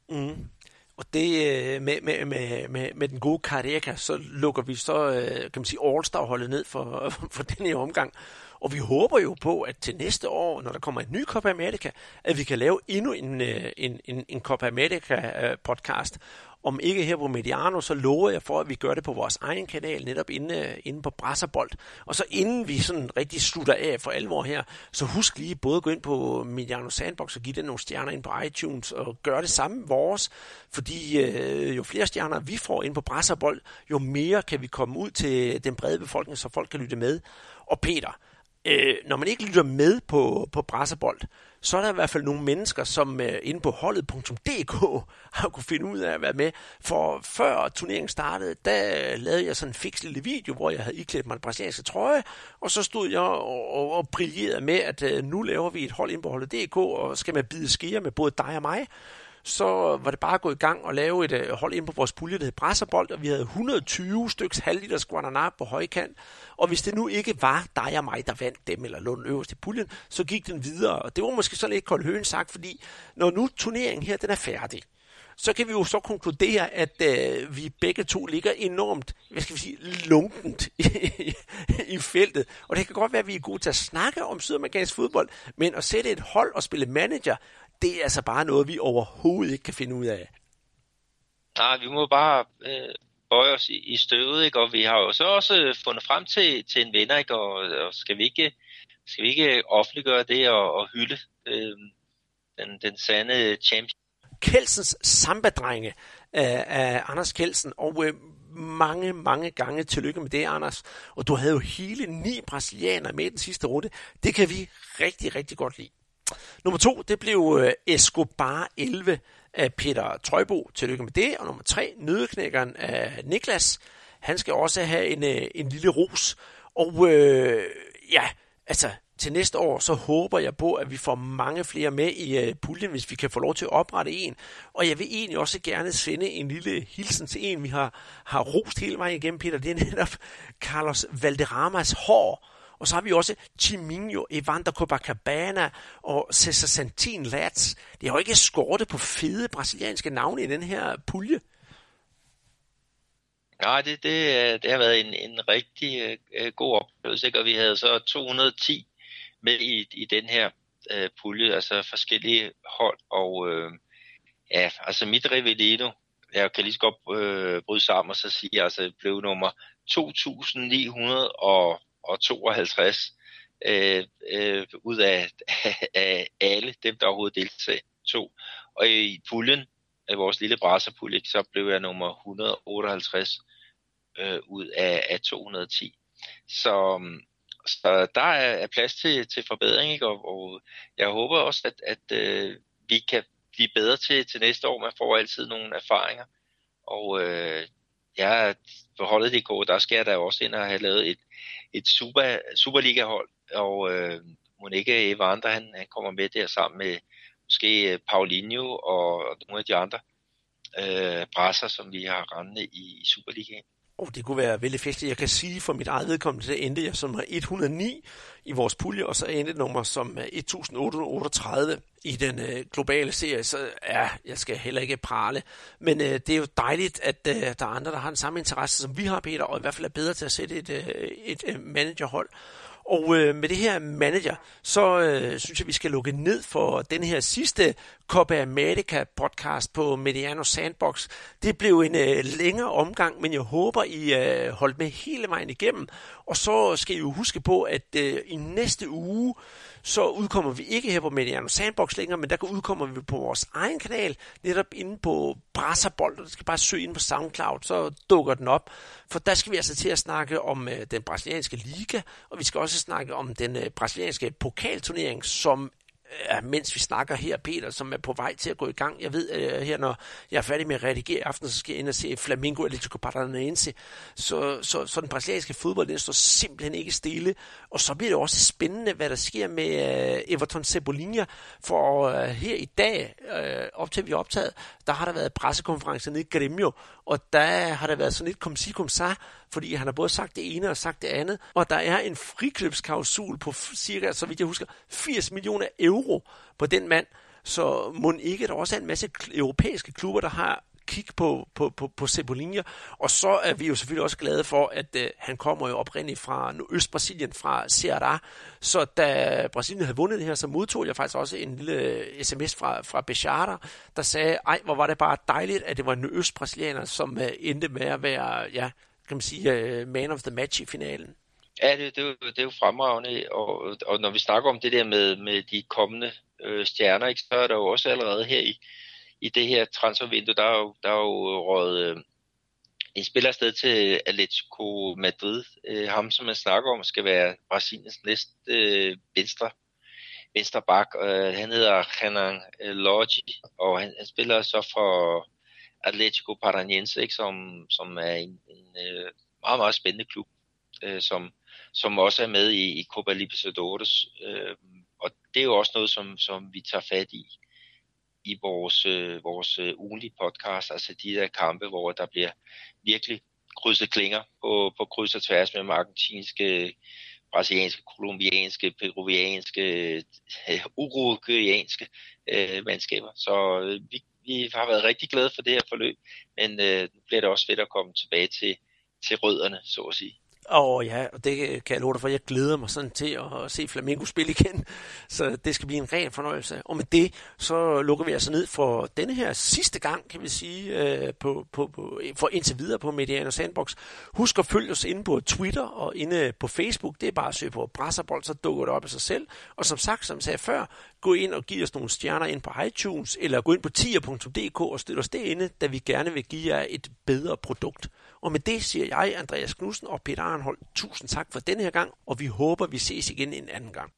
[SPEAKER 2] Mm. Og det med, med, med, med, med den gode Carreca, så lukker vi så, kan man sige, All-Star-holdet ned for, for den her omgang. Og vi håber jo på, at til næste år, når der kommer en ny Copa America, at vi kan lave endnu en, en, en, en Copa America podcast, om ikke her på Mediano, så lover jeg for, at vi gør det på vores egen kanal, netop inde, øh, inde på Brasserbold. Og så inden vi sådan rigtig slutter af for alvor her, så husk lige både at gå ind på Mediano Sandbox og give den nogle stjerner ind på iTunes, og gøre det samme vores, fordi øh, jo flere stjerner vi får ind på Brasserbold, jo mere kan vi komme ud til den brede befolkning, så folk kan lytte med. Og Peter, øh, når man ikke lytter med på, på Brasserbold, så er der i hvert fald nogle mennesker, som øh, inde på holdet.dk har kunne finde ud af at være med. For før turneringen startede, der øh, lavede jeg sådan en fix lille video, hvor jeg havde iklædt mig en brasilianske trøje, og så stod jeg og, og, og brillerede med, at øh, nu laver vi et hold inde på holdet.dk, og skal man bide skier med både dig og mig så var det bare at gå i gang og lave et øh, hold ind på vores pulje, der hed Brasserbold, og vi havde 120 styks halvliters Guaraná på højkant. Og hvis det nu ikke var dig og mig, der vandt dem, eller lå den øverste puljen, så gik den videre. Og det var måske sådan lidt kold høen sagt, fordi når nu turneringen her, den er færdig, så kan vi jo så konkludere, at øh, vi begge to ligger enormt, hvad skal vi sige, lunkent i, i feltet. Og det kan godt være, at vi er gode til at snakke om sydamerikansk fodbold, men at sætte et hold og spille manager, det er altså bare noget, vi overhovedet ikke kan finde ud af.
[SPEAKER 3] Nej, vi må bare øh, bøje os i, i støvet, ikke? og vi har jo så også øh, fundet frem til, til en vinder, ikke? Og, og skal, vi ikke, skal vi ikke offentliggøre det og, og hylde øh, den, den sande champion?
[SPEAKER 2] Kelsens sambadrenge af, af Anders Kelsen, og øh, mange, mange gange tillykke med det, Anders. Og du havde jo hele ni brasilianere med i den sidste runde. Det kan vi rigtig, rigtig godt lide. Nummer to, det blev øh, Escobar 11 af Peter Trøjbo. Tillykke med det. Og nummer tre, Nødeknækkeren af Niklas. Han skal også have en, øh, en lille ros. Og øh, ja, altså til næste år, så håber jeg på, at vi får mange flere med i øh, puljen, hvis vi kan få lov til at oprette en. Og jeg vil egentlig også gerne sende en lille hilsen til en, vi har, har rost hele vejen igennem, Peter. Det er netop Carlos Valderramas hår. Og så har vi også Chiminho, Evander Copacabana og Cesar Santin Lats. Det har jo ikke skorte på fede brasilianske navne i den her pulje.
[SPEAKER 3] Nej, det, det, øh, det har været en, en rigtig øh, øh, god oplevelse, ikke? og vi havde så 210 med i, i den her øh, pulje, altså forskellige hold, og øh, ja, altså mit Rivelino, jeg kan lige så godt øh, bryde sammen og så sige, altså blev nummer 2900 og og 52 øh, øh, ud af, af alle dem, der overhovedet deltog. Og i puljen, i vores lille brasserpulje, så blev jeg nummer 158 øh, ud af, af 210. Så, så der er, er plads til, til forbedring, ikke? Og, og jeg håber også, at, at øh, vi kan blive bedre til, til næste år. Man får altid nogle erfaringer. Og øh, ja, for holdet det går, der skal jeg da også ind og have lavet et, et super, Superliga-hold, og øh, Monique Evander, han, han kommer med der sammen med måske øh, Paulinho og nogle af de andre øh, brasser, som vi har rendende i, i Superligaen.
[SPEAKER 2] Oh, det kunne være vældig festligt. Jeg kan sige for mit eget vedkommende, så endte jeg som 109 i vores pulje, og så endte nummer som øh, 1838 i den øh, globale serie. Så ja, jeg skal heller ikke prale. Men øh, det er jo dejligt, at øh, der er andre, der har den samme interesse, som vi har, Peter, og i hvert fald er bedre til at sætte et, øh, et øh, managerhold. Og øh, med det her manager, så øh, synes jeg, vi skal lukke ned for den her sidste Copa America podcast på Mediano Sandbox. Det blev en øh, længere omgang, men jeg håber, I øh, holdt med hele vejen igennem. Og så skal I jo huske på, at øh, i næste uge, så udkommer vi ikke her på Mediano Sandbox længere, men der udkommer vi på vores egen kanal, netop inde på Brasserbold, og du skal bare søge ind på SoundCloud, så dukker den op. For der skal vi altså til at snakke om øh, den brasilianske liga, og vi skal også snakke om den øh, brasilianske pokalturnering, som mens vi snakker her, Peter, som er på vej til at gå i gang. Jeg ved uh, her, når jeg er færdig med at redigere i aften, så skal jeg ind og se Flamingo Atletico Paranaense. Så, så, så den brasilianske fodbold, den står simpelthen ikke stille. Og så bliver det også spændende, hvad der sker med uh, Everton Cebolinha. For uh, her i dag, uh, op til vi er optaget, der har der været pressekonference nede i Gremio, og der har der været sådan lidt kom si kom sa, fordi han har både sagt det ene og sagt det andet, og der er en frikøbsklausul på cirka, så vidt jeg husker, 80 millioner euro på den mand, så må ikke der også er en masse europæiske klubber, der har kig på, på, på, på Cebolinha. Og så er vi jo selvfølgelig også glade for, at øh, han kommer jo oprindeligt fra Øst-Brasilien, fra Ceará. Så da Brasilien havde vundet det her, så modtog jeg faktisk også en lille øh, sms fra, fra Bechara, der sagde, ej, hvor var det bare dejligt, at det var en øst som øh, endte med at være, ja, kan man sige, øh, man of the match i finalen.
[SPEAKER 3] Ja, det, det, det er jo fremragende, og, og når vi snakker om det der med, med de kommende øh, stjerner, ikke, så er der jo også allerede her i, i det her transfervindue, der er jo, der er jo røget øh, en spiller afsted til Atletico Madrid. Øh, ham, som man snakker om, skal være Brasiliens næste øh, venstre, venstre bak. Øh, han hedder Renan Lodge, og han, han spiller så for Atletico Paranaense, ikke, som, som er en, en øh, meget, meget spændende klub, øh, som, som også er med i, i Copa Libertadores. Øh, og det er jo også noget, som, som vi tager fat i i vores, øh, vores øh, ugenlige podcast, altså de der kampe, hvor der bliver virkelig krydset klinger på, på kryds og tværs med argentinske, brasilianske, kolumbianske, peruvianske, øh, uruguayanske øh, mandskaber. Så øh, vi, vi har været rigtig glade for det her forløb, men øh, nu bliver det også fedt at komme tilbage til, til rødderne, så at sige.
[SPEAKER 2] Og ja, og det øh, kan jeg love dig for, jeg glæder mig sådan til at se Flamengo spille igen. Så det skal blive en ren fornøjelse. Og med det, så lukker vi altså ned for denne her sidste gang, kan vi sige, øh, på, på, på, for indtil videre på Mediano Sandbox. Husk at følge os inde på Twitter og inde på Facebook. Det er bare at søge på Brasserbold, så dukker det op af sig selv. Og som sagt, som jeg sagde før, gå ind og giv os nogle stjerner ind på iTunes, eller gå ind på tier.dk og støt os derinde, da vi gerne vil give jer et bedre produkt. Og med det siger jeg, Andreas Knudsen og Peter Arnhold, tusind tak for denne her gang, og vi håber, vi ses igen en anden gang.